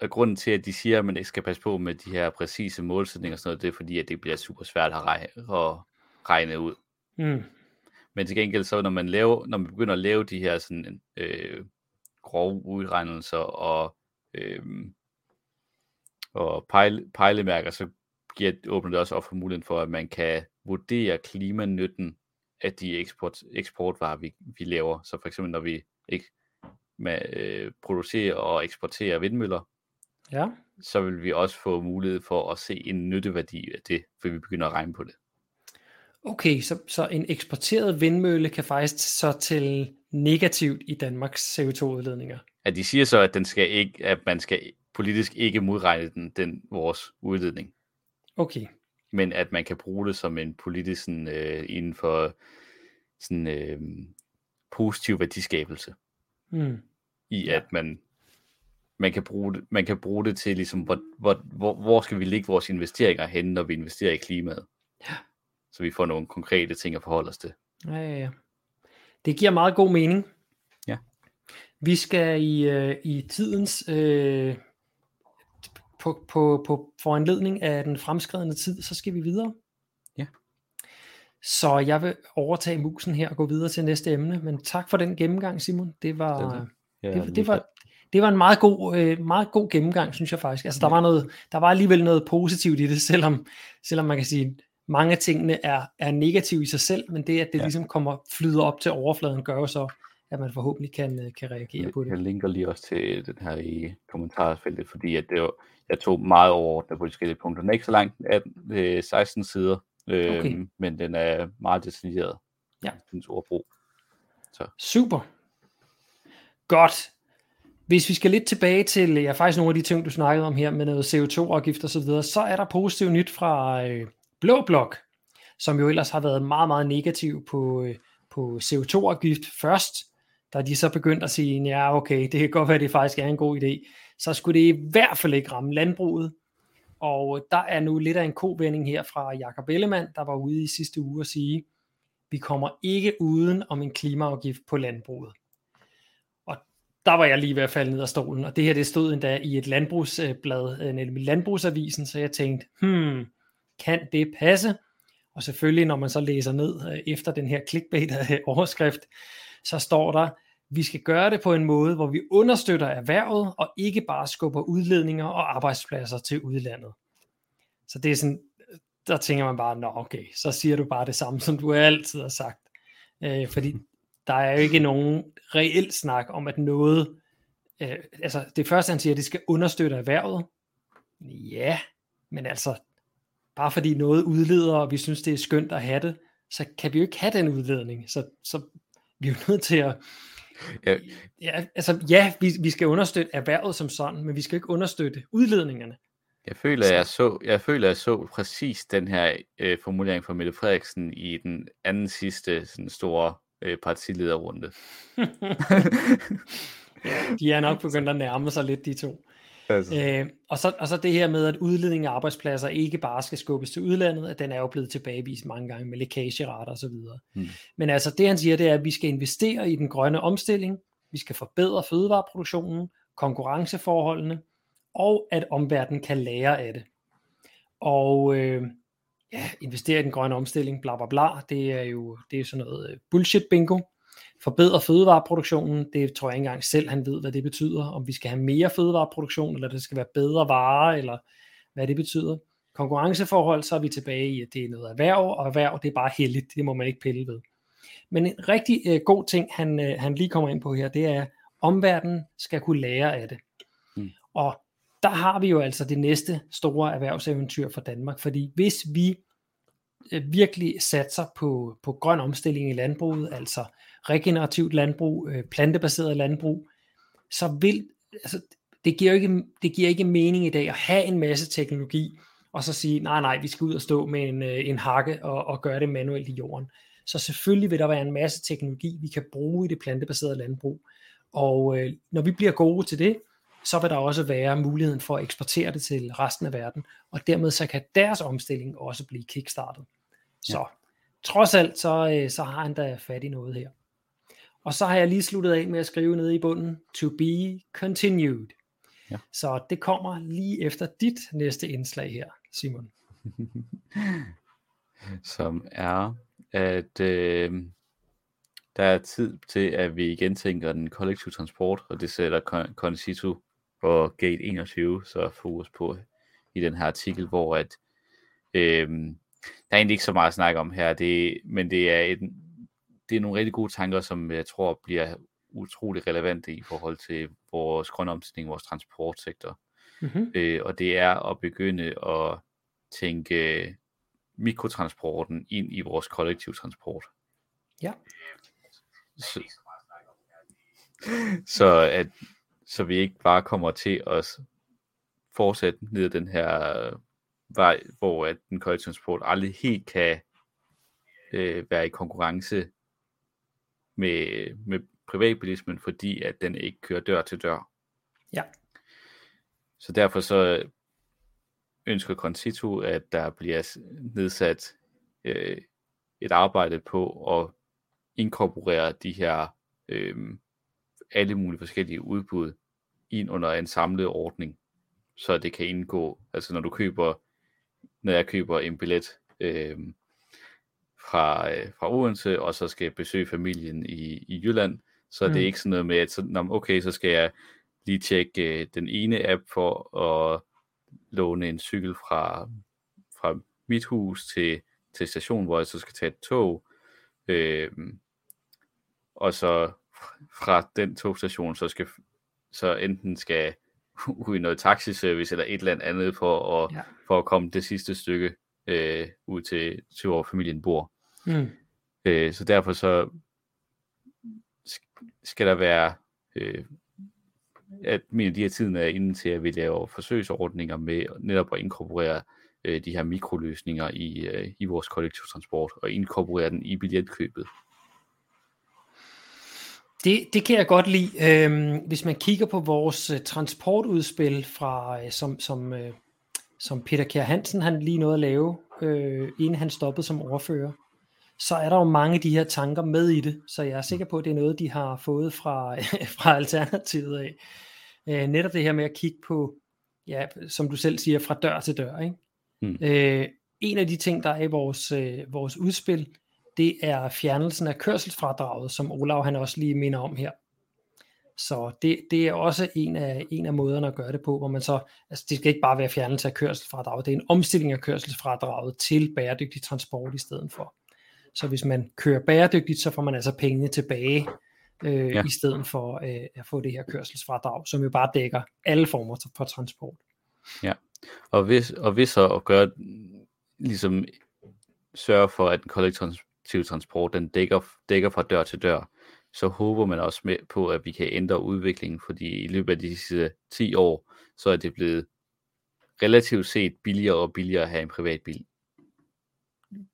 og grunden til, at de siger, at man ikke skal passe på med de her præcise målsætninger og sådan noget, det er fordi, at det bliver super svært at regne, at regne ud. Mm. Men til gengæld, så når man, laver, når man begynder at lave de her sådan, øh, grove udregnelser og, øh, og pejle, pejlemærker, så giver, åbner det også op for muligheden for, at man kan vurdere klimanytten af de eksport, eksportvarer, vi, vi laver. Så for eksempel, når vi ikke med, øh, producerer og eksporterer vindmøller, ja. så vil vi også få mulighed for at se en nytteværdi af det, for vi begynder at regne på det. Okay, så, så en eksporteret vindmølle kan faktisk så til negativt i Danmarks CO2-udledninger? Ja, de siger så, at, den skal ikke, at man skal politisk ikke modregne den, den vores udledning. Okay men at man kan bruge det som en politisk sådan, øh, inden for sådan øh, positiv værdiskabelse. Mm. I at man man kan bruge det, man kan bruge det til ligesom, hvor, hvor, hvor, hvor skal vi lægge vores investeringer hen, når vi investerer i klimaet. Ja. Så vi får nogle konkrete ting at forholde os til. Ja, ja, ja. Det giver meget god mening. Ja. Vi skal i, øh, i tidens øh, på, på, på foranledning af den fremskredende tid, så skal vi videre. Ja. Så jeg vil overtage musen her og gå videre til næste emne, men tak for den gennemgang, Simon. Det var, det, ja, det, det var, det var en meget god, øh, meget god gennemgang, synes jeg faktisk. Altså, der, var noget, der var alligevel noget positivt i det, selvom, selvom man kan sige, mange af tingene er, er negative i sig selv, men det, at det ja. ligesom kommer flyder op til overfladen, gør jo så, at man forhåbentlig kan, øh, kan reagere på det. Jeg linker lige også til den her i kommentarfeltet, fordi at det var, jeg tog meget overordnet på de forskellige punkter. Den er ikke så langt, er 16 sider, øh, okay. men den er meget detaljeret. Ja. Dens ordbrug. Så. Super. Godt. Hvis vi skal lidt tilbage til, ja, faktisk nogle af de ting, du snakkede om her, med noget CO2-afgift og så videre, så er der positivt nyt fra øh, Blå Blok. som jo ellers har været meget, meget negativ på, øh, på CO2-afgift først, da de så begyndt at sige, ja okay, det kan godt være, det faktisk er en god idé, så skulle det i hvert fald ikke ramme landbruget. Og der er nu lidt af en kovending her fra Jakob Ellemann, der var ude i sidste uge og sige, vi kommer ikke uden om en klimaafgift på landbruget. Og der var jeg lige ved at falde ned af stolen, og det her det stod endda i et landbrugsblad, øh, nemlig Landbrugsavisen, så jeg tænkte, hmm, kan det passe? Og selvfølgelig, når man så læser ned øh, efter den her clickbait overskrift, så står der, vi skal gøre det på en måde, hvor vi understøtter erhvervet, og ikke bare skubber udledninger og arbejdspladser til udlandet. Så det er sådan, der tænker man bare, nå okay, så siger du bare det samme, som du altid har sagt. Øh, fordi der er jo ikke nogen reel snak om, at noget, øh, altså det første han siger, at det skal understøtte erhvervet. Ja, men altså, bare fordi noget udleder, og vi synes, det er skønt at have det, så kan vi jo ikke have den udledning. Så, så vi er jo nødt til at... Ja, ja altså ja, vi, vi skal understøtte erhvervet som sådan, men vi skal ikke understøtte udledningerne. Jeg føler, jeg så, jeg føler, jeg så præcis den her øh, formulering fra Mette Frederiksen i den anden sidste sådan store øh, partilederrunde. ja, de er nok begyndt at nærme sig lidt, de to. Altså. Øh, og, så, og så det her med, at udledning af arbejdspladser ikke bare skal skubbes til udlandet, at den er jo blevet tilbagevist mange gange med lækagerater og så videre. Hmm. Men altså det han siger, det er, at vi skal investere i den grønne omstilling, vi skal forbedre fødevareproduktionen, konkurrenceforholdene, og at omverdenen kan lære af det. Og øh, ja, investere i den grønne omstilling, bla bla bla, det er jo det er sådan noget øh, bullshit bingo. Forbedre fødevareproduktionen, det tror jeg ikke engang selv, han ved, hvad det betyder. Om vi skal have mere fødevareproduktion, eller det skal være bedre varer, eller hvad det betyder. Konkurrenceforhold, så er vi tilbage i, at det er noget erhverv, og erhverv, det er bare heldigt, det må man ikke pille ved. Men en rigtig øh, god ting, han, øh, han lige kommer ind på her, det er, at omverdenen skal kunne lære af det. Mm. Og der har vi jo altså det næste store erhvervseventyr for Danmark, fordi hvis vi øh, virkelig satser på, på grøn omstilling i landbruget, altså regenerativt landbrug, øh, plantebaseret landbrug, så vil, altså, det giver, ikke, det giver ikke mening i dag at have en masse teknologi, og så sige, nej nej, vi skal ud og stå med en, øh, en hakke og, og gøre det manuelt i jorden. Så selvfølgelig vil der være en masse teknologi, vi kan bruge i det plantebaserede landbrug. Og øh, når vi bliver gode til det, så vil der også være muligheden for at eksportere det til resten af verden, og dermed så kan deres omstilling også blive kickstartet. Så ja. trods alt, så, øh, så har han da fat i noget her. Og så har jeg lige sluttet af med at skrive ned i bunden, to be continued. Ja. Så det kommer lige efter dit næste indslag her, Simon. Som er, at øh, der er tid til, at vi igen tænker den kollektive transport, og det sætter Concito og Gate 21 så fokus på i den her artikel, hvor at øh, der er egentlig ikke så meget at snakke om her, det, men det er, et, det er nogle rigtig gode tanker, som jeg tror bliver utrolig relevante i forhold til vores grønne omstilling, vores transportsektor. Mm-hmm. Øh, og det er at begynde at tænke mikrotransporten ind i vores kollektiv transport. Ja. Så, så at så vi ikke bare kommer til at fortsætte ned den her vej, hvor at den kollektive transport aldrig helt kan øh, være i konkurrence med, med privatbilismen, fordi at den ikke kører dør til dør. Ja. Så derfor så ønsker Concito, at der bliver nedsat øh, et arbejde på at inkorporere de her øh, alle mulige forskellige udbud ind under en samlet ordning, så det kan indgå, altså når du køber, når jeg køber en billet øh, fra, øh, fra Odense, og så skal jeg besøge familien i, i Jylland, så mm. det er ikke sådan noget med, at så, okay, så skal jeg lige tjekke øh, den ene app for at låne en cykel fra, fra mit hus til, til stationen, hvor jeg så skal tage et tog, øh, og så fra den togstation, så skal så enten skal ud i noget taxiservice eller et eller andet for at, ja. for at komme det sidste stykke øh, ud til, til hvor familien bor. Mm. Øh, så derfor så skal der være, øh, at min de her tiden er inde til, at vi laver forsøgsordninger med netop at inkorporere øh, de her mikroløsninger i, øh, i vores kollektiv transport og inkorporere den i billetkøbet. Det, det kan jeg godt lide. Øhm, hvis man kigger på vores uh, transportudspil, fra, uh, som, som, uh, som Peter Kjær Hansen han lige nåede at lave, uh, inden han stoppede som ordfører, så er der jo mange af de her tanker med i det, så jeg er sikker på, at det er noget, de har fået fra, fra Alternativet af. Uh, netop det her med at kigge på, ja, som du selv siger, fra dør til dør. Ikke? Hmm. Uh, en af de ting, der er i vores, uh, vores udspil, det er fjernelsen af kørselsfradraget, som Olav han også lige minder om her. Så det, det er også en af, en af måderne at gøre det på, hvor man så, altså det skal ikke bare være fjernelse af kørselsfradraget, det er en omstilling af kørselsfradraget til bæredygtig transport i stedet for. Så hvis man kører bæredygtigt, så får man altså pengene tilbage, øh, ja. i stedet for øh, at få det her kørselsfradrag, som jo bare dækker alle former for transport. Ja, og hvis, og hvis så at gøre, ligesom sørge for, at den kollektive transport, den dækker, dækker fra dør til dør, så håber man også med på, at vi kan ændre udviklingen, fordi i løbet af de sidste 10 år, så er det blevet relativt set billigere og billigere at have en privat bil,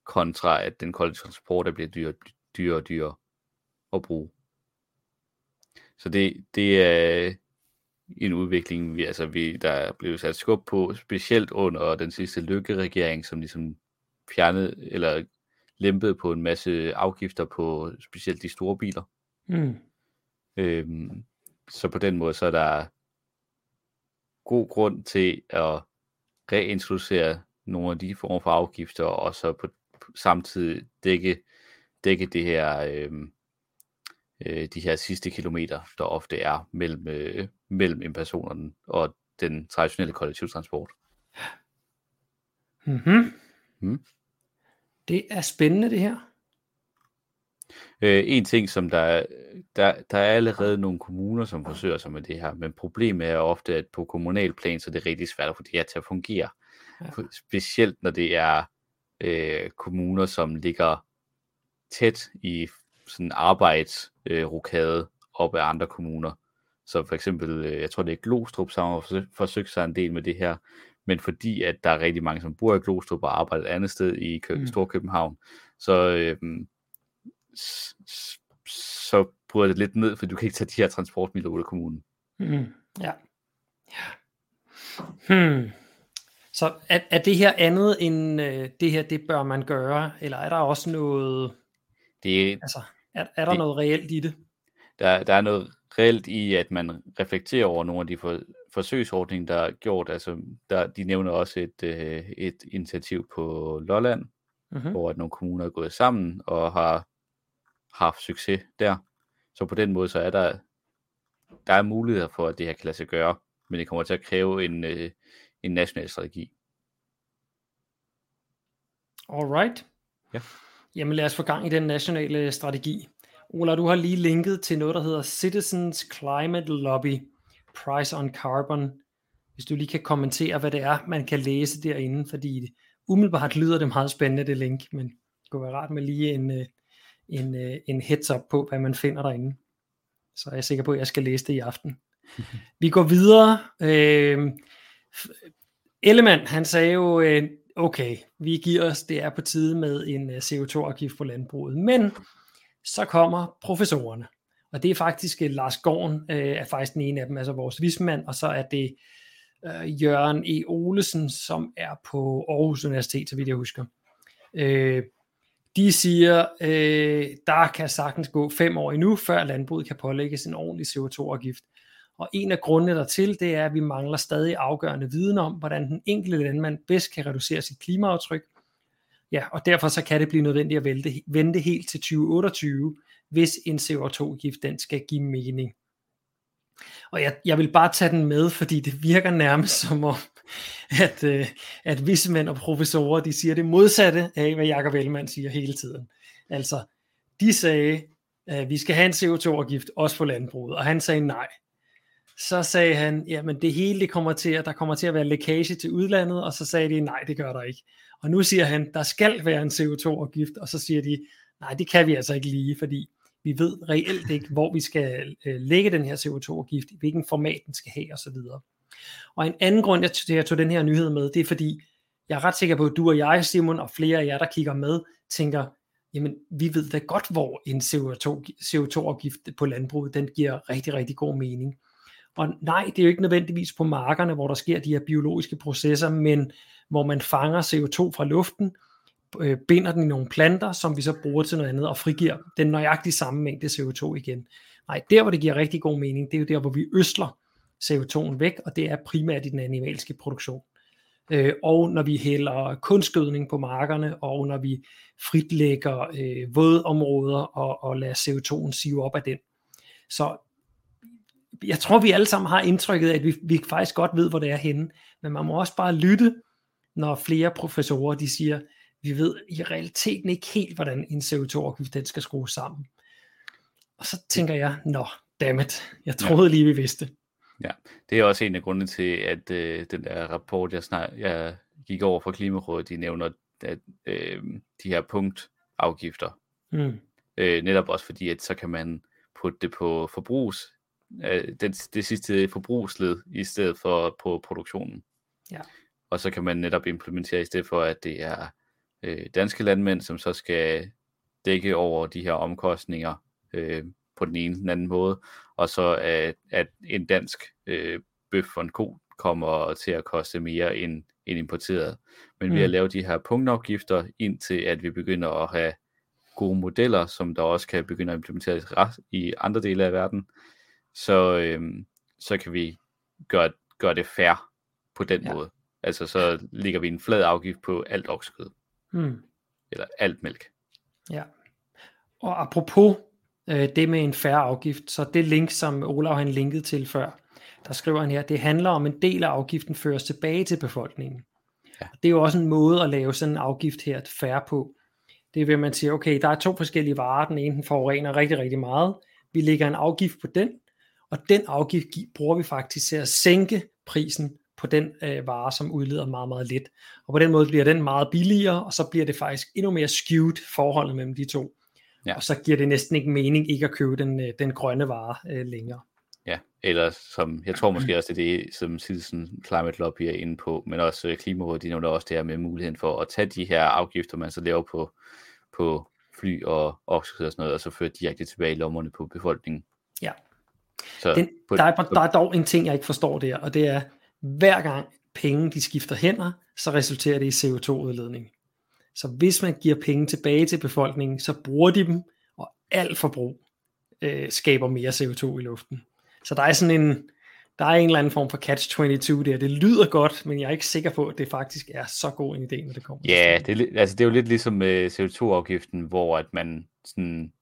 kontra at den kollektive transport er blevet dyrere, dyrere og dyrere at bruge. Så det, det er en udvikling, vi, altså vi, der er blevet sat skub på, specielt under den sidste lykkeregering, som ligesom fjernede, eller lempet på en masse afgifter på specielt de store biler. Mm. Øhm, så på den måde, så er der god grund til at reintroducere nogle af de former for afgifter, og så på, samtidig dække, dække det her, øhm, øh, de her sidste kilometer, der ofte er mellem, øh, mellem en person og den traditionelle kollektivtransport. Mm-hmm. Mm. Det er spændende det her. Øh, en ting, som der, der, der er allerede nogle kommuner, som forsøger sig med det her, men problemet er ofte, at på kommunal plan, så er det rigtig svært at få det her til at fungere. Ja. Specielt når det er øh, kommuner, som ligger tæt i sådan arbejdsrokade øh, op af andre kommuner. Så for eksempel, øh, jeg tror det er Glostrup, som har forsøgt sig en del med det her, men fordi at der er rigtig mange, som bor i Glostrup og arbejder et andet sted i Kø- mm. Storkøbenhavn, så, øhm, så bryder det lidt ned, for du kan ikke tage de her transportmidler ud af kommunen. Mm. Ja. ja. Hmm. Så er, er det her andet end øh, det her, det bør man gøre, eller er der også noget, det, altså, er, er der det, noget reelt i det? Der, der er noget reelt i, at man reflekterer over nogle af de for, forsøgsordning, der er gjort. Altså, der, de nævner også et, øh, et initiativ på Lolland, mm-hmm. hvor at nogle kommuner er gået sammen og har haft succes der. Så på den måde, så er der, der er muligheder for, at det her kan lade sig gøre, men det kommer til at kræve en, øh, en national strategi. Alright. Ja. Jamen lad os få gang i den nationale strategi. Ola, du har lige linket til noget, der hedder Citizens Climate Lobby. Price on Carbon, hvis du lige kan kommentere, hvad det er, man kan læse derinde, fordi det, umiddelbart lyder det meget spændende, det link, men det kunne være rart med lige en, øh, en, øh, en heads up på, hvad man finder derinde. Så er jeg sikker på, at jeg skal læse det i aften. Vi går videre. Øh, Ellemann, han sagde jo, øh, okay, vi giver os, det er på tide med en øh, CO2-afgift på landbruget, men så kommer professorerne. Og det er faktisk øh, Lars Gården, er faktisk den ene af dem, altså vores vismand, og så er det Jørgen E. Olesen, som er på Aarhus Universitet, så vidt jeg husker. Uh, de siger, uh, der kan sagtens gå fem år endnu, før landbruget kan pålægges en ordentlig CO2-afgift. Og en af grundene dertil, det er, at vi mangler stadig afgørende viden om, hvordan den enkelte landmand bedst kan reducere sit klimaaftryk. Ja, og derfor så kan det blive nødvendigt at vente, vente helt til 2028, hvis en CO2-gift den skal give mening. Og jeg, jeg vil bare tage den med, fordi det virker nærmest som om, at, øh, at vismænd og professorer, de siger det modsatte af, hvad Jakob Ellemann siger hele tiden. Altså, de sagde, at vi skal have en CO2-afgift, også på landbruget, og han sagde nej. Så sagde han, jamen det hele det kommer til, at der kommer til at være lækage til udlandet, og så sagde de, nej, det gør der ikke. Og nu siger han, der skal være en CO2-afgift, og så siger de, nej, det kan vi altså ikke lige, fordi vi ved reelt ikke, hvor vi skal øh, lægge den her CO2-afgift, i hvilken format den skal have osv. Og en anden grund til, at jeg tog den her nyhed med, det er fordi, jeg er ret sikker på, at du og jeg, Simon, og flere af jer, der kigger med, tænker, jamen vi ved da godt, hvor en CO2, CO2-afgift på landbruget, den giver rigtig, rigtig god mening. Og nej, det er jo ikke nødvendigvis på markerne, hvor der sker de her biologiske processer, men hvor man fanger CO2 fra luften, øh, binder den i nogle planter, som vi så bruger til noget andet, og frigiver den nøjagtige samme mængde CO2 igen. Nej, der hvor det giver rigtig god mening, det er jo der, hvor vi øsler CO2'en væk, og det er primært i den animalske produktion. Øh, og når vi hælder kunstgødning på markerne, og når vi fritlægger øh, vådområder og, og lader CO2'en sive op af den. Så jeg tror, vi alle sammen har indtrykket af, at vi, vi faktisk godt ved, hvor det er henne, men man må også bare lytte, når flere professorer de siger, vi ved i realiteten ikke helt, hvordan en CO2-afgift den skal skrues sammen. Og så tænker jeg, nå, dammit, jeg troede lige, vi vidste. Ja, det er også en af grundene til, at øh, den der rapport, jeg, snak, jeg gik over fra Klimarådet, de nævner at, øh, de her punktafgifter. Mm. Øh, netop også fordi, at så kan man putte det på forbrugs, øh, det, det sidste forbrugsled, i stedet for på produktionen. Ja. Og så kan man netop implementere i stedet for, at det er øh, danske landmænd, som så skal dække over de her omkostninger øh, på den ene eller den anden måde, og så at, at en dansk øh, bøf for en ko kommer til at koste mere end, end importeret. Men mm. ved at mm. lave de her punktafgifter, indtil at vi begynder at have gode modeller, som der også kan begynde at implementeres i andre dele af verden, så, øh, så kan vi gøre, gøre det fair på den ja. måde. Altså så ligger vi en flad afgift på alt oksekød. Mm. Eller alt mælk. Ja. Og apropos øh, det med en færre afgift, så det link, som Olav han linket til før, der skriver han her, det handler om en del af afgiften føres tilbage til befolkningen. Ja. Det er jo også en måde at lave sådan en afgift her færre på. Det er ved, at man siger, okay, der er to forskellige varer, den ene den forurener rigtig, rigtig meget. Vi lægger en afgift på den, og den afgift bruger vi faktisk til at sænke prisen på den øh, vare, som udleder meget, meget lidt. Og på den måde bliver den meget billigere, og så bliver det faktisk endnu mere skewed forholdet mellem de to. Ja. Og så giver det næsten ikke mening ikke at købe den, øh, den grønne vare øh, længere. Ja, eller som, jeg tror måske også, det er det, som Citizen Climate Lobby er inde på, men også øh, Klimarådet, de nævner også det her med muligheden for at tage de her afgifter, man så laver på, på fly og oksekød og sådan noget, og så føre direkte tilbage i lommerne på befolkningen. Ja. Så den, på, der, er, der er dog en ting, jeg ikke forstår der, og det er, hver gang penge de skifter hænder, så resulterer det i CO2-udledning. Så hvis man giver penge tilbage til befolkningen, så bruger de dem, og alt forbrug øh, skaber mere CO2 i luften. Så der er sådan en, der er en eller anden form for catch-22 der. Det lyder godt, men jeg er ikke sikker på, at det faktisk er så god en idé, når det kommer Ja, det er, altså det er jo lidt ligesom med CO2-afgiften, hvor at man sådan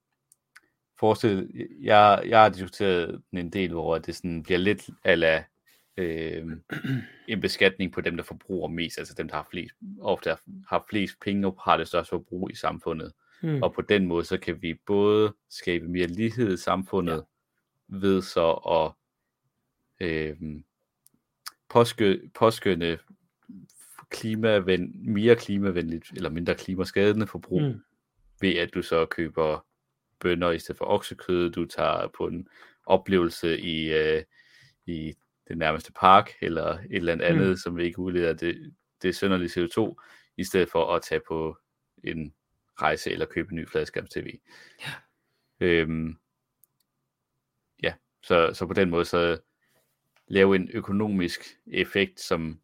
forestil, jeg, jeg har diskuteret en del, hvor det sådan bliver lidt ala øh, en beskatning på dem, der forbruger mest, altså dem, der har flest, ofte har flest penge og har det største forbrug i samfundet. Mm. Og på den måde, så kan vi både skabe mere lighed i samfundet, ja. ved så at øh, påskø, påskønne klimaven, mere klimavenligt eller mindre klimaskadende forbrug, mm. ved at du så køber bønder i stedet for oksekød, du tager på en oplevelse i, øh, i den nærmeste park, eller et eller andet, mm. som ikke udleder det, det sønderlige CO2, i stedet for at tage på en rejse eller købe en ny fladskærms TV. Ja. Øhm, ja, så, så på den måde så lave en økonomisk effekt, som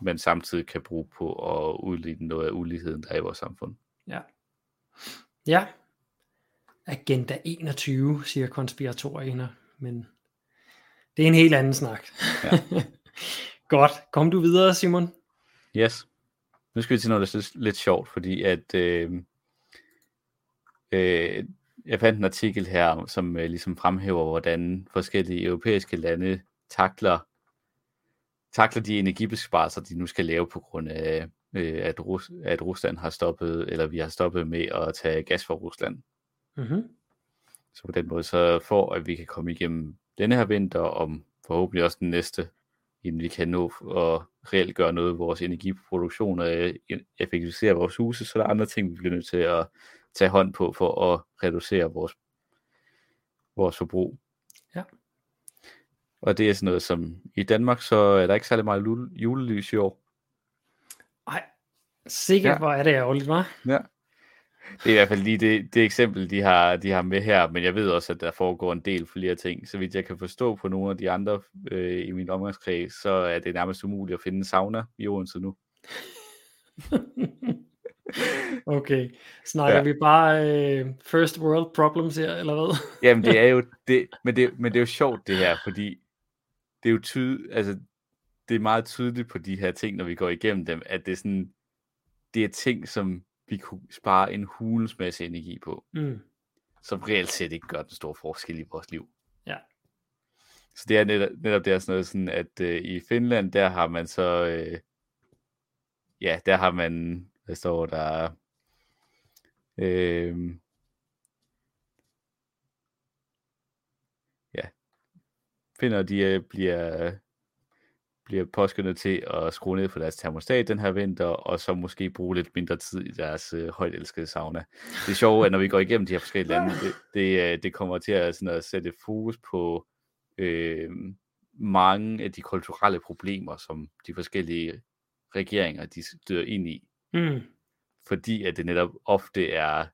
man samtidig kan bruge på at udligne noget af uligheden, der er i vores samfund. Ja. Ja. Agenda 21, siger konspiratorerne, men det er en helt anden snak. Ja. Godt. Kom du videre, Simon? Yes. Nu skal vi til noget lidt, lidt sjovt, fordi at øh, øh, jeg fandt en artikel her, som øh, ligesom fremhæver, hvordan forskellige europæiske lande takler, takler de energibesparelser, de nu skal lave på grund af, øh, at, Rus, at Rusland har stoppet, eller vi har stoppet med at tage gas fra Rusland. Mm-hmm. Så på den måde, så for at vi kan komme igennem denne her vinter, og forhåbentlig også den næste, inden vi kan nå og reelt gøre noget i vores energiproduktion og øh, effektivisere vores huse, så der er andre ting, vi bliver nødt til at tage hånd på for at reducere vores, vores forbrug. Ja. Og det er sådan noget som, i Danmark, så er der ikke særlig meget julelys i år. Ej, sikkert Ja. hvor er det ærgerligt, hva'? Ja. Det er i hvert fald lige det, det eksempel, de har, de har med her, men jeg ved også, at der foregår en del flere ting. Så vidt jeg kan forstå på nogle af de andre øh, i min omgangskreds, så er det nærmest umuligt at finde en sauna i Odense nu. okay, snakker Ja. vi bare øh, first world problems her, eller hvad? Jamen, det er jo det, men det, men det er jo sjovt det her, fordi det er jo tydeligt, altså, det er meget tydeligt på de her ting, når vi går igennem dem, at det er sådan, det er ting, som vi kunne spare en hulens masse energi på, Mm. som reelt set ikke gør den store forskel i vores liv. Ja. Så det er netop, netop det er sådan noget sådan, at øh, i Finland, der har man så, øh, ja, der har man, hvad står der, øh, ja, finder de øh, bliver, bliver påskyndet til at skrue ned for deres termostat den her vinter, og så måske bruge lidt mindre tid i deres øh, højt elskede sauna. Det er sjovt, at når vi går igennem de her forskellige lande, det, det, øh, det kommer til at, sådan at sætte fokus på øh, mange af de kulturelle problemer, som de forskellige regeringer de støder ind i, Mm. fordi at det netop ofte er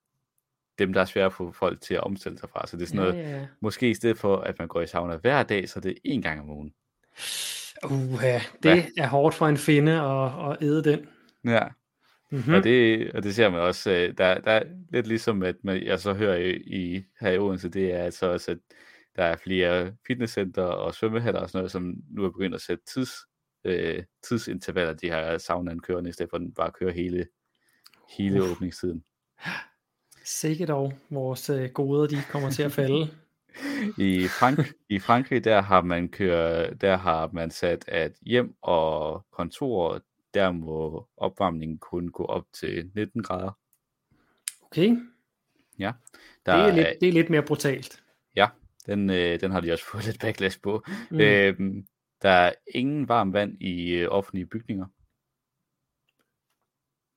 dem, der er svære at få folk til at omstille sig fra. Så det er sådan noget, ja, ja. måske i stedet for, at man går i sauna hver dag, så er det en gang om ugen. Uha, det er hårdt for en finde at, at æde den. Ja, Mm-hmm. og, det, og det ser man også, øh, der, der er lidt ligesom, at man, jeg så hører i, i her i Odense, det er altså også, at der er flere fitnesscenter og svømmehaller og sådan noget, som nu er begyndt at sætte tids, øh, tidsintervaller, de her saunaen kørende, i stedet for at den bare kører hele, hele Uff. åbningstiden. Sikkert dog, vores øh, goder, de kommer til at falde. I, Frank, I Frankrig, der har man kørt, der har man sat, at hjem og kontor, der må opvarmningen kun gå op til 19 grader. Okay, Der det er, lidt, det er lidt mere brutalt. Ja, den, øh, den har de også fået lidt backlash på. Mm. Øhm, der er ingen varmt vand i øh, offentlige bygninger.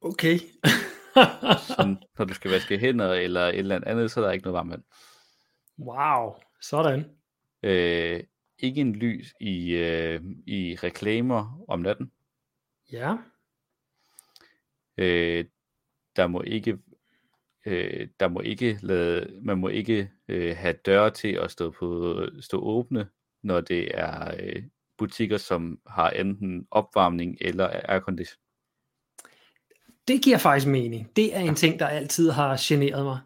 Okay. Så når du skal vaske hænder eller et eller andet, så er der ikke noget varmt vand. Wow, sådan. Øh, ikke en lys i, øh, i reklamer om natten. Ja, Øh, der må ikke øh, der må ikke lade, man må ikke øh, have døre til at stå på stå åbne, når det er øh, butikker, som har enten opvarmning eller aircondition. det giver faktisk mening. Det er en ting, der altid har generet mig.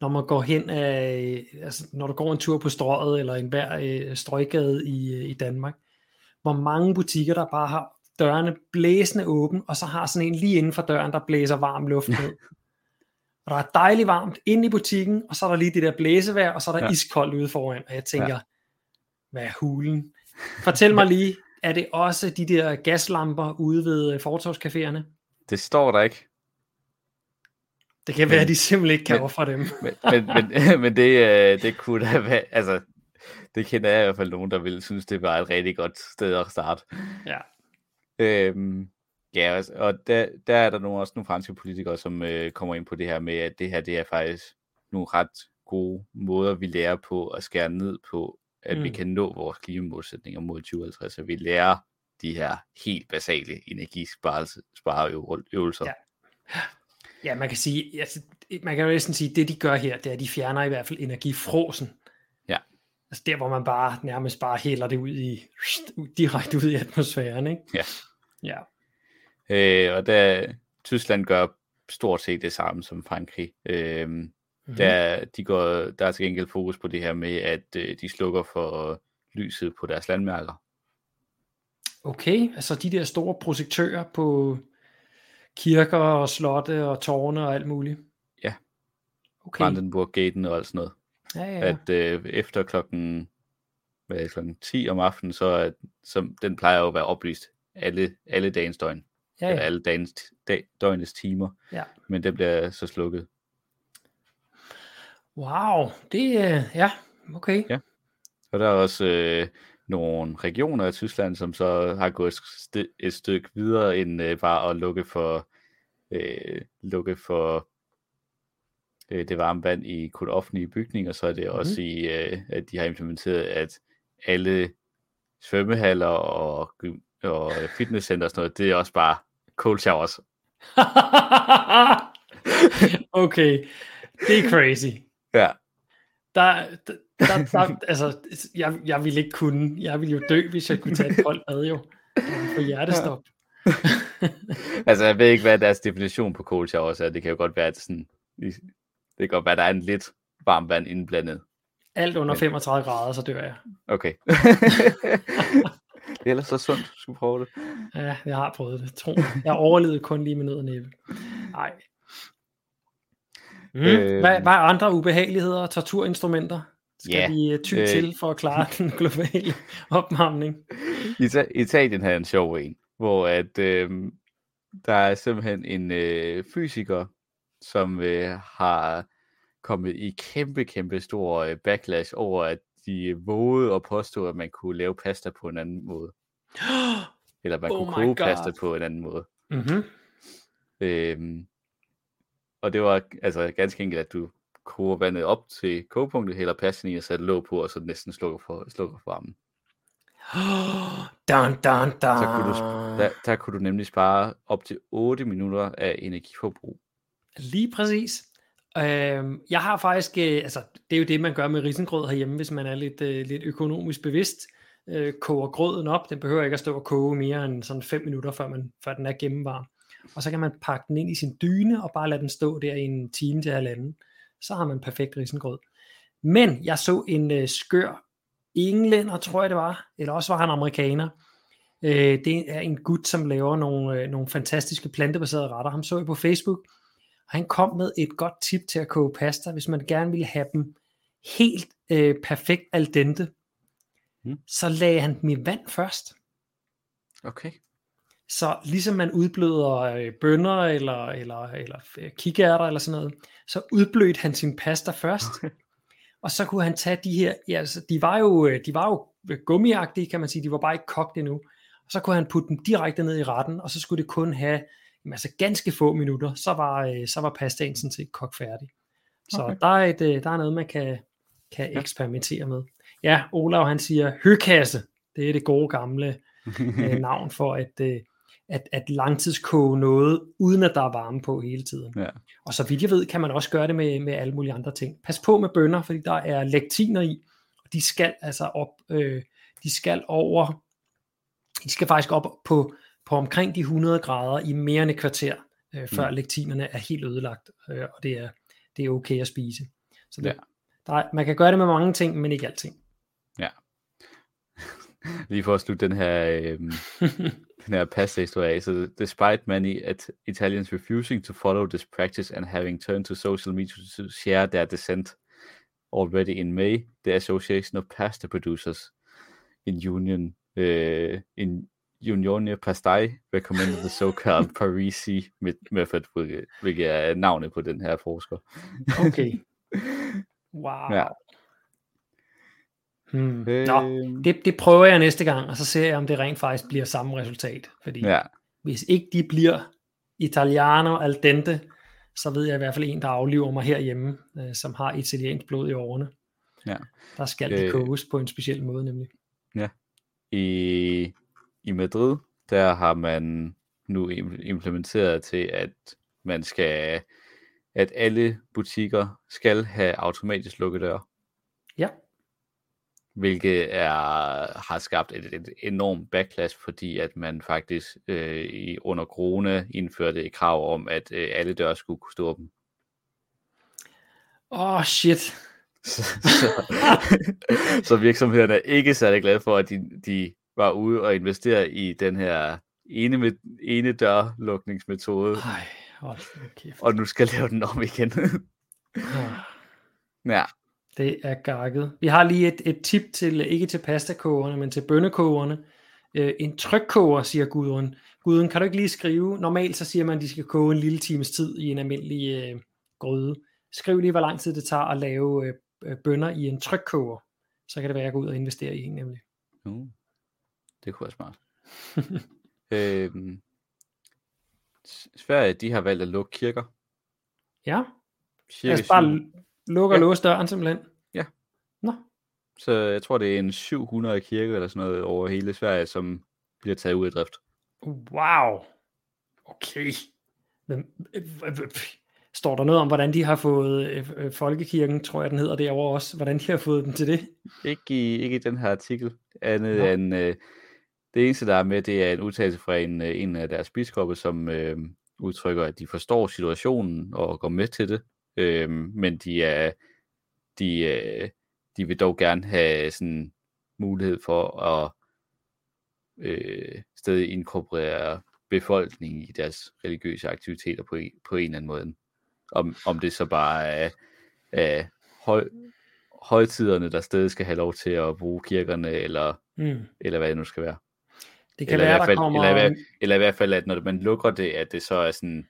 Når man går hen af, altså når du går en tur på strøget eller en hver øh, strøggade i, øh, i Danmark, hvor mange butikker, der bare har dørene blæsende åben, og så har sådan en lige inden for døren, der blæser varm luft ned. Og der er dejligt varmt inde i butikken, og så er der lige det der blæsevejr, og så er der Ja. iskoldt ude foran. Og jeg tænker, ja. hvad er hulen? Fortæl mig lige, er det også de der gaslamper ude ved øh, fortovscaféerne? Det står der ikke. Det kan være, Men- at de simpelthen ikke kan ofre dem. Men, men, men, men det, øh, det kunne da være, altså, det kender jeg i hvert fald nogen, der ville synes, det var et rigtig godt sted at starte. Ja. Øhm, ja, altså, og der, der er der nogle, også nogle franske politikere, som øh, kommer ind på det her med, at det her, det er faktisk nogle ret gode måder, vi lærer på at skære ned på, at mm. vi kan nå vores klimamålsætninger mod 2050, at vi lærer de her helt basale energispareøvelser. Ja. Ja, man kan sige, altså, man kan jo næsten sige, det de gør her, det er, at de fjerner i hvert fald energifrosen. Ja. Altså der, hvor man bare nærmest bare hælder det ud i, direkte ud i atmosfæren, ikke? Ja. Ja. Øh, og der, Tyskland gør stort set det samme som Frankrig. Øh, Mm-hmm. Der, de går, der er til gengæld fokus på det her med, at øh, de slukker for lyset på deres landmærker. Okay, altså de der store projektører på kirker og slotte og tårne og alt muligt. Ja. Okay. Brandenburg-gaten og alt sådan noget. Ja, ja. At øh, efter klokken, hvad er det, klokken 10 om aftenen, så er, så den plejer jo at være oplyst alle, alle dagens døgn. ja, Ja. Eller alle dagens, dag, døgnets timer. Ja. Men den bliver så slukket. Wow, det er, ja, okay. Ja. Og der er også øh, nogle regioner i Tyskland, som så har gået et, st- et stykke videre end øh, bare at lukke for, øh, lukke for øh, det varme vand i kun offentlige bygninger, så er det mm-hmm. også i, øh, at de har implementeret, at alle svømmehaller og, og fitnesscenter og sådan noget, det er også bare cold showers. okay, det er crazy. Ja. Der, der, der, der altså, jeg, jeg ville ikke kunne, jeg ville jo dø, hvis jeg kunne tage et koldt bad jo. For hjertestop. altså, jeg ved ikke, hvad deres definition på cold showers er. Det kan jo godt være, at sådan, det kan godt være, at der er en lidt varmt vand indblandet. Alt under 35 grader, så dør jeg. Okay. det er ellers så sundt, du skulle prøve det. Ja, jeg har prøvet det. Tro. Jeg overlevede kun lige med nød og næppe. Nej. Mm. Øh, hvad, hvad er andre ubehageligheder og torturinstrumenter? Skal yeah. vi øh, ty øh, til for at klare den globale opvarmning? Italien havde en sjov en, hvor at, øh, der er simpelthen en øh, fysiker, som øh, har kommet i kæmpe, kæmpe stor øh, backlash over, at de vågede at påstå, at man kunne lave pasta på en anden måde. Eller man oh kunne koge God. pasta på en anden måde. Mm-hmm. Øhm, og det var altså ganske enkelt, at du koger vandet op til kogepunktet, hælder pastaen i og sætter låg på, og så næsten slukker for, slukker for varmen. dun, dun, dun. Så kunne du, der, der kunne du nemlig spare op til 8 minutter af energiforbrug. Lige præcis. Øh, jeg har faktisk, øh, altså det er jo det, man gør med risengrød herhjemme, hvis man er lidt, øh, lidt økonomisk bevidst. Øh, koger grøden op, den behøver ikke at stå og koge mere end sådan 5 minutter, før, man, før den er gennemvarm. Og så kan man pakke den ind i sin dyne, og bare lade den stå der i en time til halvanden. Så har man perfekt risengrød. Men jeg så en øh, skør englænder, tror jeg det var, eller også var han amerikaner. Øh, det er en gut, som laver nogle, øh, nogle fantastiske plantebaserede retter. Ham så jeg på Facebook, og han kom med et godt tip til at koge pasta, hvis man gerne ville have dem helt øh, perfekt al dente. Mm. Så lagde han dem i vand først. Okay. Så ligesom man udbløder øh, bønner eller, eller, eller øh, kikærter eller sådan noget, så udblødte han sin pasta først. og så kunne han tage de her, ja, altså, de var jo, øh, de var jo gummiagtige, kan man sige, de var bare ikke kogt endnu. Og så kunne han putte dem direkte ned i retten, og så skulle det kun have jamen, altså ganske få minutter, så var, øh, så var pastaen sådan set kogt færdig. Så okay. der, er et, øh, der er noget, man kan, kan ja. eksperimentere med. Ja, Olav han siger høkasse. Det er det gode gamle øh, navn for at, øh, at, at langtidskoge noget, uden at der er varme på hele tiden. Ja. Og så vidt jeg ved, kan man også gøre det med, med alle mulige andre ting. Pas på med bønner, fordi der er lektiner i, og de skal altså op, øh, de skal over, de skal faktisk op på på omkring de 100 grader i mere end et kvarter, øh, før mm. lektinerne er helt ødelagt, øh, og det er, det er okay at spise. Så det, ja. der er, man kan gøre det med mange ting, men ikke alting. Ja. Lige for at slutte den her, øh, den her pasta-historie af, så despite many at Italians refusing to follow this practice and having turned to social media to share their dissent already in May, the Association of Pasta Producers in Union uh, in Unione Pastai recommended the so-called Parisi method, hvilket er navnet på den her forsker. Okay. Wow. Ja. Hmm. Øh... Nå, det, det prøver jeg næste gang, og så ser jeg, om det rent faktisk bliver samme resultat. Fordi ja. hvis ikke de bliver italiano al dente, så ved jeg i hvert fald en, der afliver mig herhjemme, øh, som har italiensk blod i årene. Ja. Der skal øh... de koges på en speciel måde nemlig. Ja. I i Madrid, der har man nu implementeret til, at man skal, at alle butikker skal have automatisk lukkedør. Ja. Hvilket er, har skabt et, et enormt backlash, fordi at man faktisk øh, i, under corona indførte et krav om, at øh, alle døre skulle kunne stå åbne. Åh, oh, shit. så, så, så virksomhederne er ikke særlig glade for, at de, de var ude og investere i den her ene, med, ene dørlukningsmetode. Ej, hold kæft. Og nu skal lave den om igen. ja. Det er gakket. Vi har lige et, et tip til, ikke til pastakogerne, men til bønnekogerne. Øh, en trykkoger, siger Gudrun. Gudrun, kan du ikke lige skrive? Normalt så siger man, at de skal koge en lille times tid i en almindelig øh, gryde. Skriv lige, hvor lang tid det tager at lave øh, bønner i en trykkoger. Så kan det være, at jeg går ud og investere i en nemlig. Uh. Det kunne være smart. øhm, Sverige, de har valgt at lukke kirker. Ja. Cirka altså bare lukke og ja. låse døren simpelthen? Ja. Nå. Så jeg tror, det er en 700 kirker eller sådan noget over hele Sverige, som bliver taget ud af drift. Wow. Okay. Men, står der noget om, hvordan de har fået øh, Folkekirken, tror jeg den hedder derovre også, hvordan de har fået dem til det? Ikke i, ikke i den her artikel, andet Nå. end øh, det eneste, der er med, det er en udtalelse fra en, øh, en af deres biskopper, som øh, udtrykker, at de forstår situationen og går med til det, øh, men de er de, øh, de vil dog gerne have sådan mulighed for at øh, stadig inkorporere befolkningen i deres religiøse aktiviteter på en, på en eller anden måde. Om, om det så bare er, er høj, højtiderne, der stadig skal have lov til at bruge kirkerne, eller, Mm. eller hvad det nu skal være. Det kan Eller, være, fald, der kommer... eller, i, hvert- eller i hvert fald, at når man lukker det, at det så er sådan,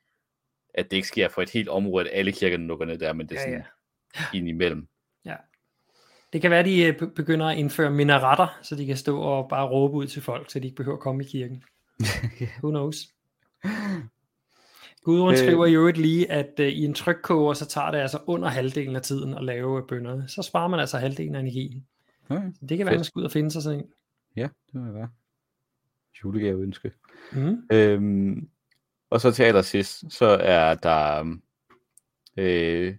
at det ikke sker for et helt område, at alle kirkerne lukker ned der, men det er Ja, sådan ja. ind imellem. Det kan være, de øh, be- begynder at indføre minaretter, så de kan stå og bare råbe ud til folk, så de ikke behøver at komme i kirken. Who knows? Gudrun Øh. skriver i øvrigt lige, at uh, i en trykkoger, så tager det altså under halvdelen af tiden at lave øh, bønnerne. Så sparer man altså halvdelen af energien. Okay. Så det kan være, Fedt. man skal ud og finde sig sådan en. Ja, det må være. Julegave ønske. Mm. Øhm, og så til allersidst, så er der øh,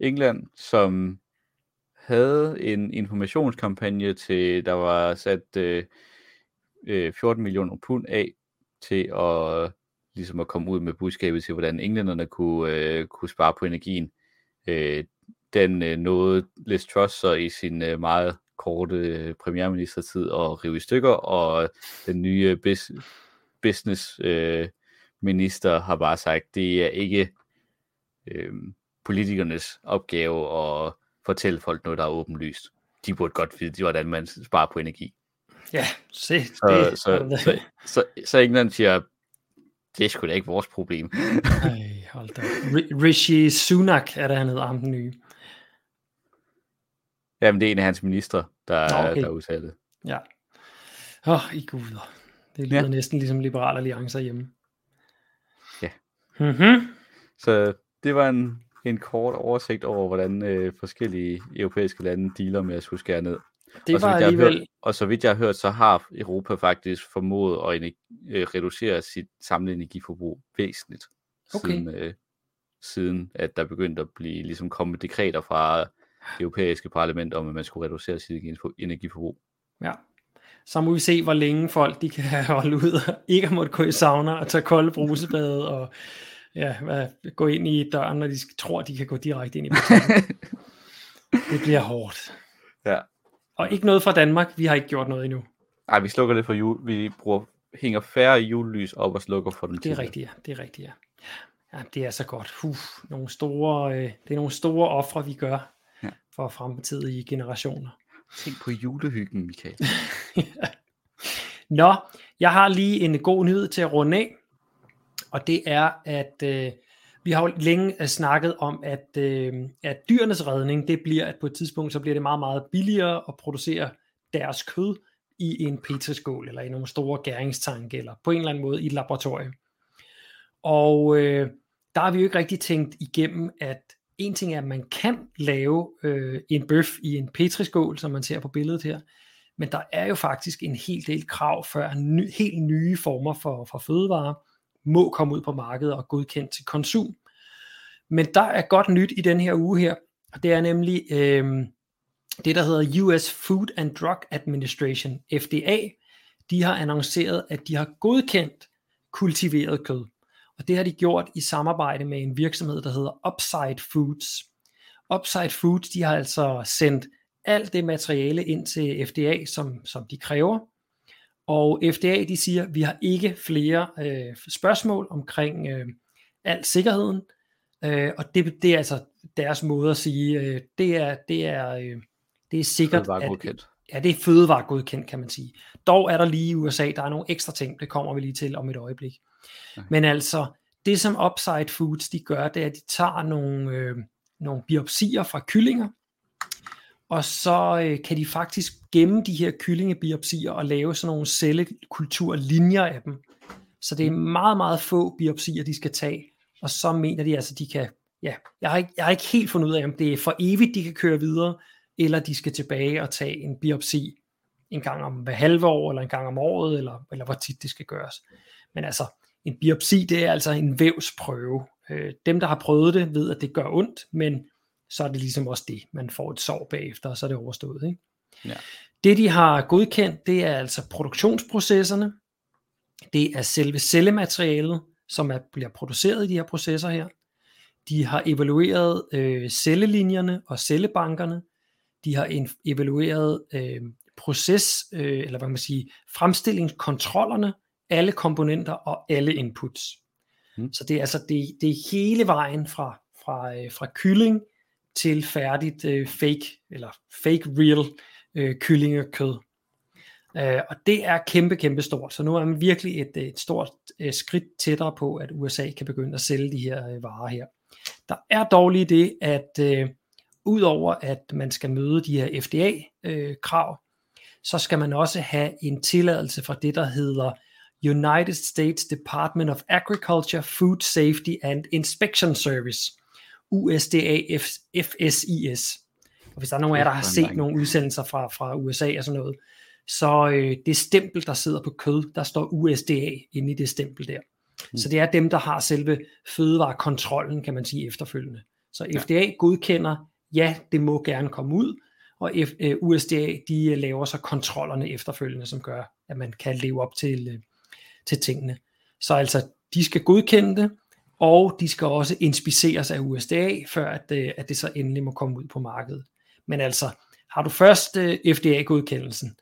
England, som havde en informationskampagne til, der var sat øh, øh, 14 millioner pund af til at ligesom at komme ud med budskabet til, hvordan englænderne kunne, øh, kunne spare på energien. Øh, den øh, nåede Liz Truss så i sin øh, meget korte øh, premierministertid at rive i stykker, og den nye bis, business øh, minister har bare sagt, det er ikke øh, politikernes opgave at fortælle folk noget, der er åbenlyst. De burde godt vide, hvordan man sparer på energi. Ja, se. Så, det, så, så, så, så England siger, det er sgu da ikke vores problem. Ej, hold da. Ri- Rishi Sunak er det, han hedder, ham den nye. Jamen, det er en af hans ministre, der, Nå, okay. der udtalte det. Ja. Åh, oh, i guder. Det lyder ja. næsten ligesom liberal alliancer hjemme. Mm-hmm. Så det var en, en kort oversigt over, hvordan øh, forskellige europæiske lande dealer med at skulle skære ned. Det og, så var alligevel... hørt, og så vidt jeg har hørt, så har Europa faktisk formået at ener- øh, reducere sit samlede energiforbrug væsentligt, Okay. siden, øh, siden at der begyndte at blive ligesom komme dekreter fra det europæiske parlament om, at man skulle reducere sit energifor- energiforbrug. Ja. Så må vi se, hvor længe folk de kan holde ud og ikke at måtte gå i sauna og tage kolde brusebade og ja, gå ind i døren, når de tror, de kan gå direkte ind i butikken. det bliver hårdt. Ja. Og ikke noget fra Danmark. Vi har ikke gjort noget endnu. Ej, vi slukker det for jul. Vi bruger, hænger færre julelys op og slukker for den Det er rigtigt, ja. Det er rigtigt, ja. Ja, det er så godt. Uf, nogle store, øh, det er nogle store ofre, vi gør Ja. ja. for fremtidige generationer. Tænk på julehyggen, Michael. Nå, jeg har lige en god nyhed til at runde af, og det er, at øh, vi har jo længe øh, snakket om, at, øh, at dyrenes redning, det bliver, at på et tidspunkt, så bliver det meget, meget billigere at producere deres kød i en petriskål, eller i nogle store gæringstanke, eller på en eller anden måde i et laboratorium. Og øh, der har vi jo ikke rigtig tænkt igennem, at en ting er, at man kan lave øh, en bøf i en petriskål, som man ser på billedet her, men der er jo faktisk en hel del krav, før ny, helt nye former for, for fødevarer må komme ud på markedet og godkendt til konsum. Men der er godt nyt i den her uge her, og det er nemlig øh, det, der hedder US Food and Drug Administration, FDA. De har annonceret, at de har godkendt kultiveret kød. Og det har de gjort i samarbejde med en virksomhed, der hedder Upside Foods. Upside Foods, de har altså sendt alt det materiale ind til FDA, som, som de kræver. Og FDA, de siger, vi har ikke flere øh, spørgsmål omkring øh, al sikkerheden. Øh, og det, det er altså deres måde at sige, øh, det er, det er, øh, det er sikkert, at, ja, det er fødevaregodkendt, kan man sige. Dog er der lige i USA, der er nogle ekstra ting, det kommer vi lige til om et øjeblik. Okay. Men altså, det som Upside Foods de gør, det er, at de tager nogle, øh, nogle biopsier fra kyllinger, og så øh, kan de faktisk gemme de her kyllingebiopsier og lave sådan nogle cellekulturlinjer af dem. Så det er meget, meget få biopsier, de skal tage, og så mener de altså, de kan, ja, jeg har, ikke, jeg har ikke helt fundet ud af, om det er for evigt, de kan køre videre, eller de skal tilbage og tage en biopsi en gang om hver halve år, eller en gang om året, eller, eller hvor tit det skal gøres. Men altså, en biopsi, det er altså en vævsprøve. Øh, dem, der har prøvet det, ved, at det gør ondt, men så er det ligesom også det. Man får et sår bagefter, og så er det overstået. Ikke? Ja. Det, de har godkendt, det er altså produktionsprocesserne. Det er selve cellematerialet, som er, bliver produceret i de her processer her. De har evalueret øh, cellelinjerne og cellebankerne. De har en, evalueret øh, proces, øh, eller hvad man siger, fremstillingskontrollerne, alle komponenter og alle inputs. Mm. Så det er altså det, det er hele vejen fra, fra, øh, fra kylling til færdigt øh, fake, eller fake real øh, kyllingekød. Øh, og det er kæmpe, kæmpe stort. Så nu er man virkelig et, et stort øh, skridt tættere på, at USA kan begynde at sælge de her øh, varer her. Der er dog lige det, at øh, udover at man skal møde de her FDA-krav, øh, så skal man også have en tilladelse fra det, der hedder United States Department of Agriculture, Food Safety and Inspection Service, USDA FSIS. Og hvis der er nogen af jer, der har set nogle udsendelser fra, fra USA og sådan noget, så øh, det stempel, der sidder på kød, der står USDA inde i det stempel der. Mm. Så det er dem, der har selve fødevarekontrollen, kan man sige, efterfølgende. Så FDA ja. godkender, ja, det må gerne komme ud, og F, øh, USDA, de øh, laver så kontrollerne efterfølgende, som gør, at man kan leve op til, øh, til tingene. Så altså, de skal godkende det, og de skal også inspiceres af USDA, før at, øh, at det så endelig må komme ud på markedet. Men altså, har du først øh, FDA-godkendelsen,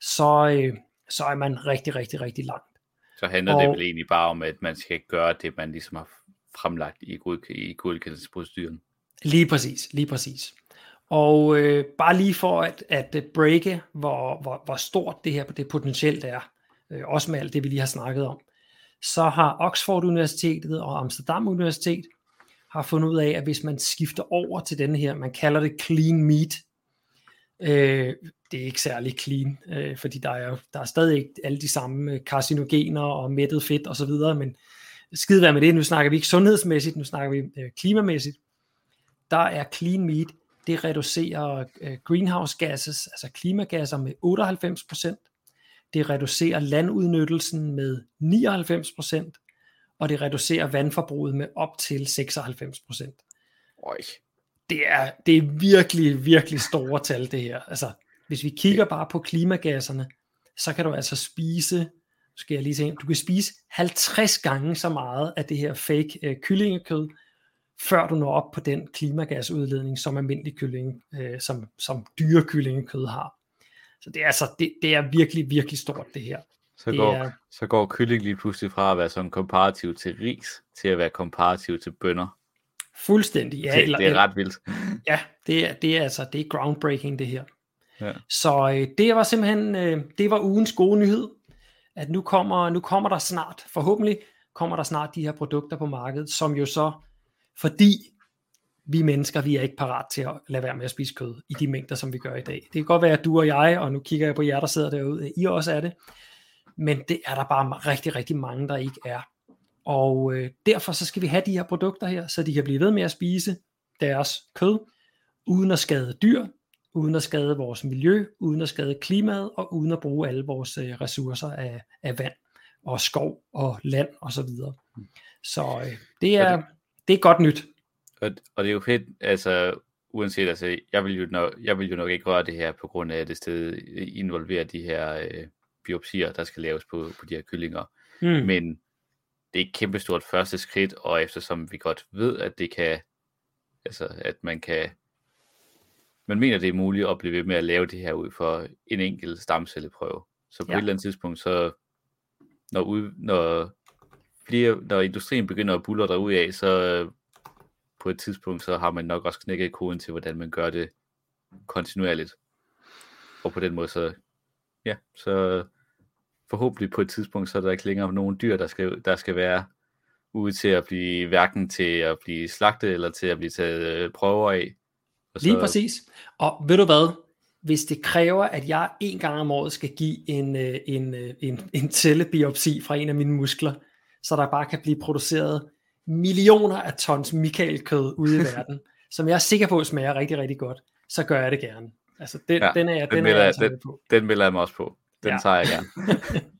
så, øh, så er man rigtig, rigtig, rigtig langt. Så handler og, det vel egentlig bare om, at man skal gøre det, man ligesom har fremlagt i, god, i godkendelsesproceduren. Lige præcis, lige præcis. Og øh, bare lige for at, at breake, hvor, hvor, hvor stort det her det potentielt er, øh, også med alt det, vi lige har snakket om, så har Oxford Universitetet og Amsterdam Universitet har fundet ud af, at hvis man skifter over til den her, man kalder det clean meat, øh, det er ikke særlig clean, øh, fordi der er, der er stadig ikke alle de samme øh, karcinogener og mættet fedt osv., men skide være med det, nu snakker vi ikke sundhedsmæssigt, nu snakker vi øh, klimamæssigt. Der er clean meat, det reducerer øh, greenhouse gases, altså klimagasser med 98%, det reducerer landudnyttelsen med 99%, og det reducerer vandforbruget med op til 96%. Oj. Det er, det er virkelig, virkelig store tal det her. Altså, hvis vi kigger bare på klimagasserne, så kan du altså spise, skal jeg lige se, du kan spise 50 gange så meget af det her fake øh, kyllingekød, før du når op på den klimagasudledning, som almindelig kylling, øh, som, som dyre kyllingekød har. Så det er, altså, det, det er virkelig, virkelig stort det her. Så, det går, er, så går kylling lige pludselig fra at være sådan komparativ til ris, til at være komparativ til bønder. Fuldstændig, ja. Det, eller, det er ret vildt. Ja, det er, det er altså, det er groundbreaking det her. Ja. Så øh, det var simpelthen, øh, det var ugens gode nyhed, at nu kommer, nu kommer der snart, forhåbentlig kommer der snart de her produkter på markedet, som jo så, fordi vi mennesker, vi er ikke parat til at lade være med at spise kød i de mængder, som vi gør i dag. Det kan godt være, at du og jeg, og nu kigger jeg på jer, der sidder derude, I også er det, men det er der bare rigtig, rigtig mange, der ikke er. Og øh, derfor så skal vi have de her produkter her, så de kan blive ved med at spise deres kød, uden at skade dyr, uden at skade vores miljø, uden at skade klimaet, og uden at bruge alle vores øh, ressourcer af, af vand og skov og land og så videre. Så øh, det, er, det er godt nyt. Og, og det er jo fedt, altså uanset, altså jeg vil, jo nok, jeg vil jo nok ikke røre det her, på grund af at det sted involverer de her øh, biopsier, der skal laves på, på de her kyllinger. Mm. Men det er et kæmpestort første skridt, og eftersom vi godt ved, at det kan, altså at man kan man mener, det er muligt at blive ved med at lave det her ud for en enkelt stamcelleprøve. Så på ja. et eller andet tidspunkt, så når, ud, når, flere, når industrien begynder at bulle ud af, så på et tidspunkt, så har man nok også knækket koden til, hvordan man gør det kontinuerligt. Og på den måde, så, ja, så forhåbentlig på et tidspunkt, så er der ikke længere nogen dyr, der skal, der skal være ude til at blive hverken til at blive slagtet eller til at blive taget øh, prøver af. Og så... Lige præcis. Og ved du hvad? Hvis det kræver, at jeg en gang om året skal give en, øh, en, øh, en, en cellebiopsi fra en af mine muskler, så der bare kan blive produceret millioner af tons Michael-kød ude i verden, som jeg er sikker på smager rigtig, rigtig godt, så gør jeg det gerne. Altså, den, ja, den er, den, den, er jeg den, på. Den melder jeg mig også på. Den ja. tager jeg gerne.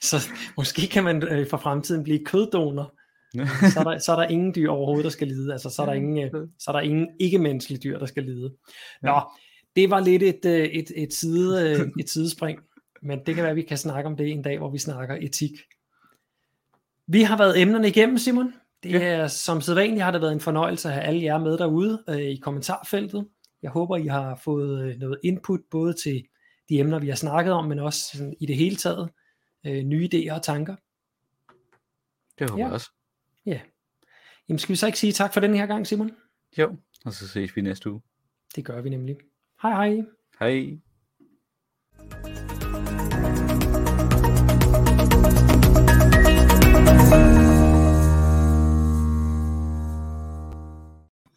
Så måske kan man øh, for fremtiden blive køddonor. så, er der, så er der ingen dyr overhovedet, der skal lide. Altså, så er der ingen, øh, så er der ingen ikke-menneskelige dyr, der skal lide. Nå, det var lidt et, øh, et, et, side, øh, et sidespring. Men det kan være, at vi kan snakke om det en dag, hvor vi snakker etik. Vi har været emnerne igennem, Simon. Det er ja. som sædvanligt har det været en fornøjelse at have alle jer med derude øh, i kommentarfeltet. Jeg håber, I har fået øh, noget input både til de emner, vi har snakket om, men også sådan, i det hele taget øh, nye idéer og tanker. Det håber ja. jeg også. Ja. Jamen skal vi så ikke sige tak for den her gang, Simon? Jo, og så ses vi næste uge. Det gør vi nemlig. Hej hej. Hej.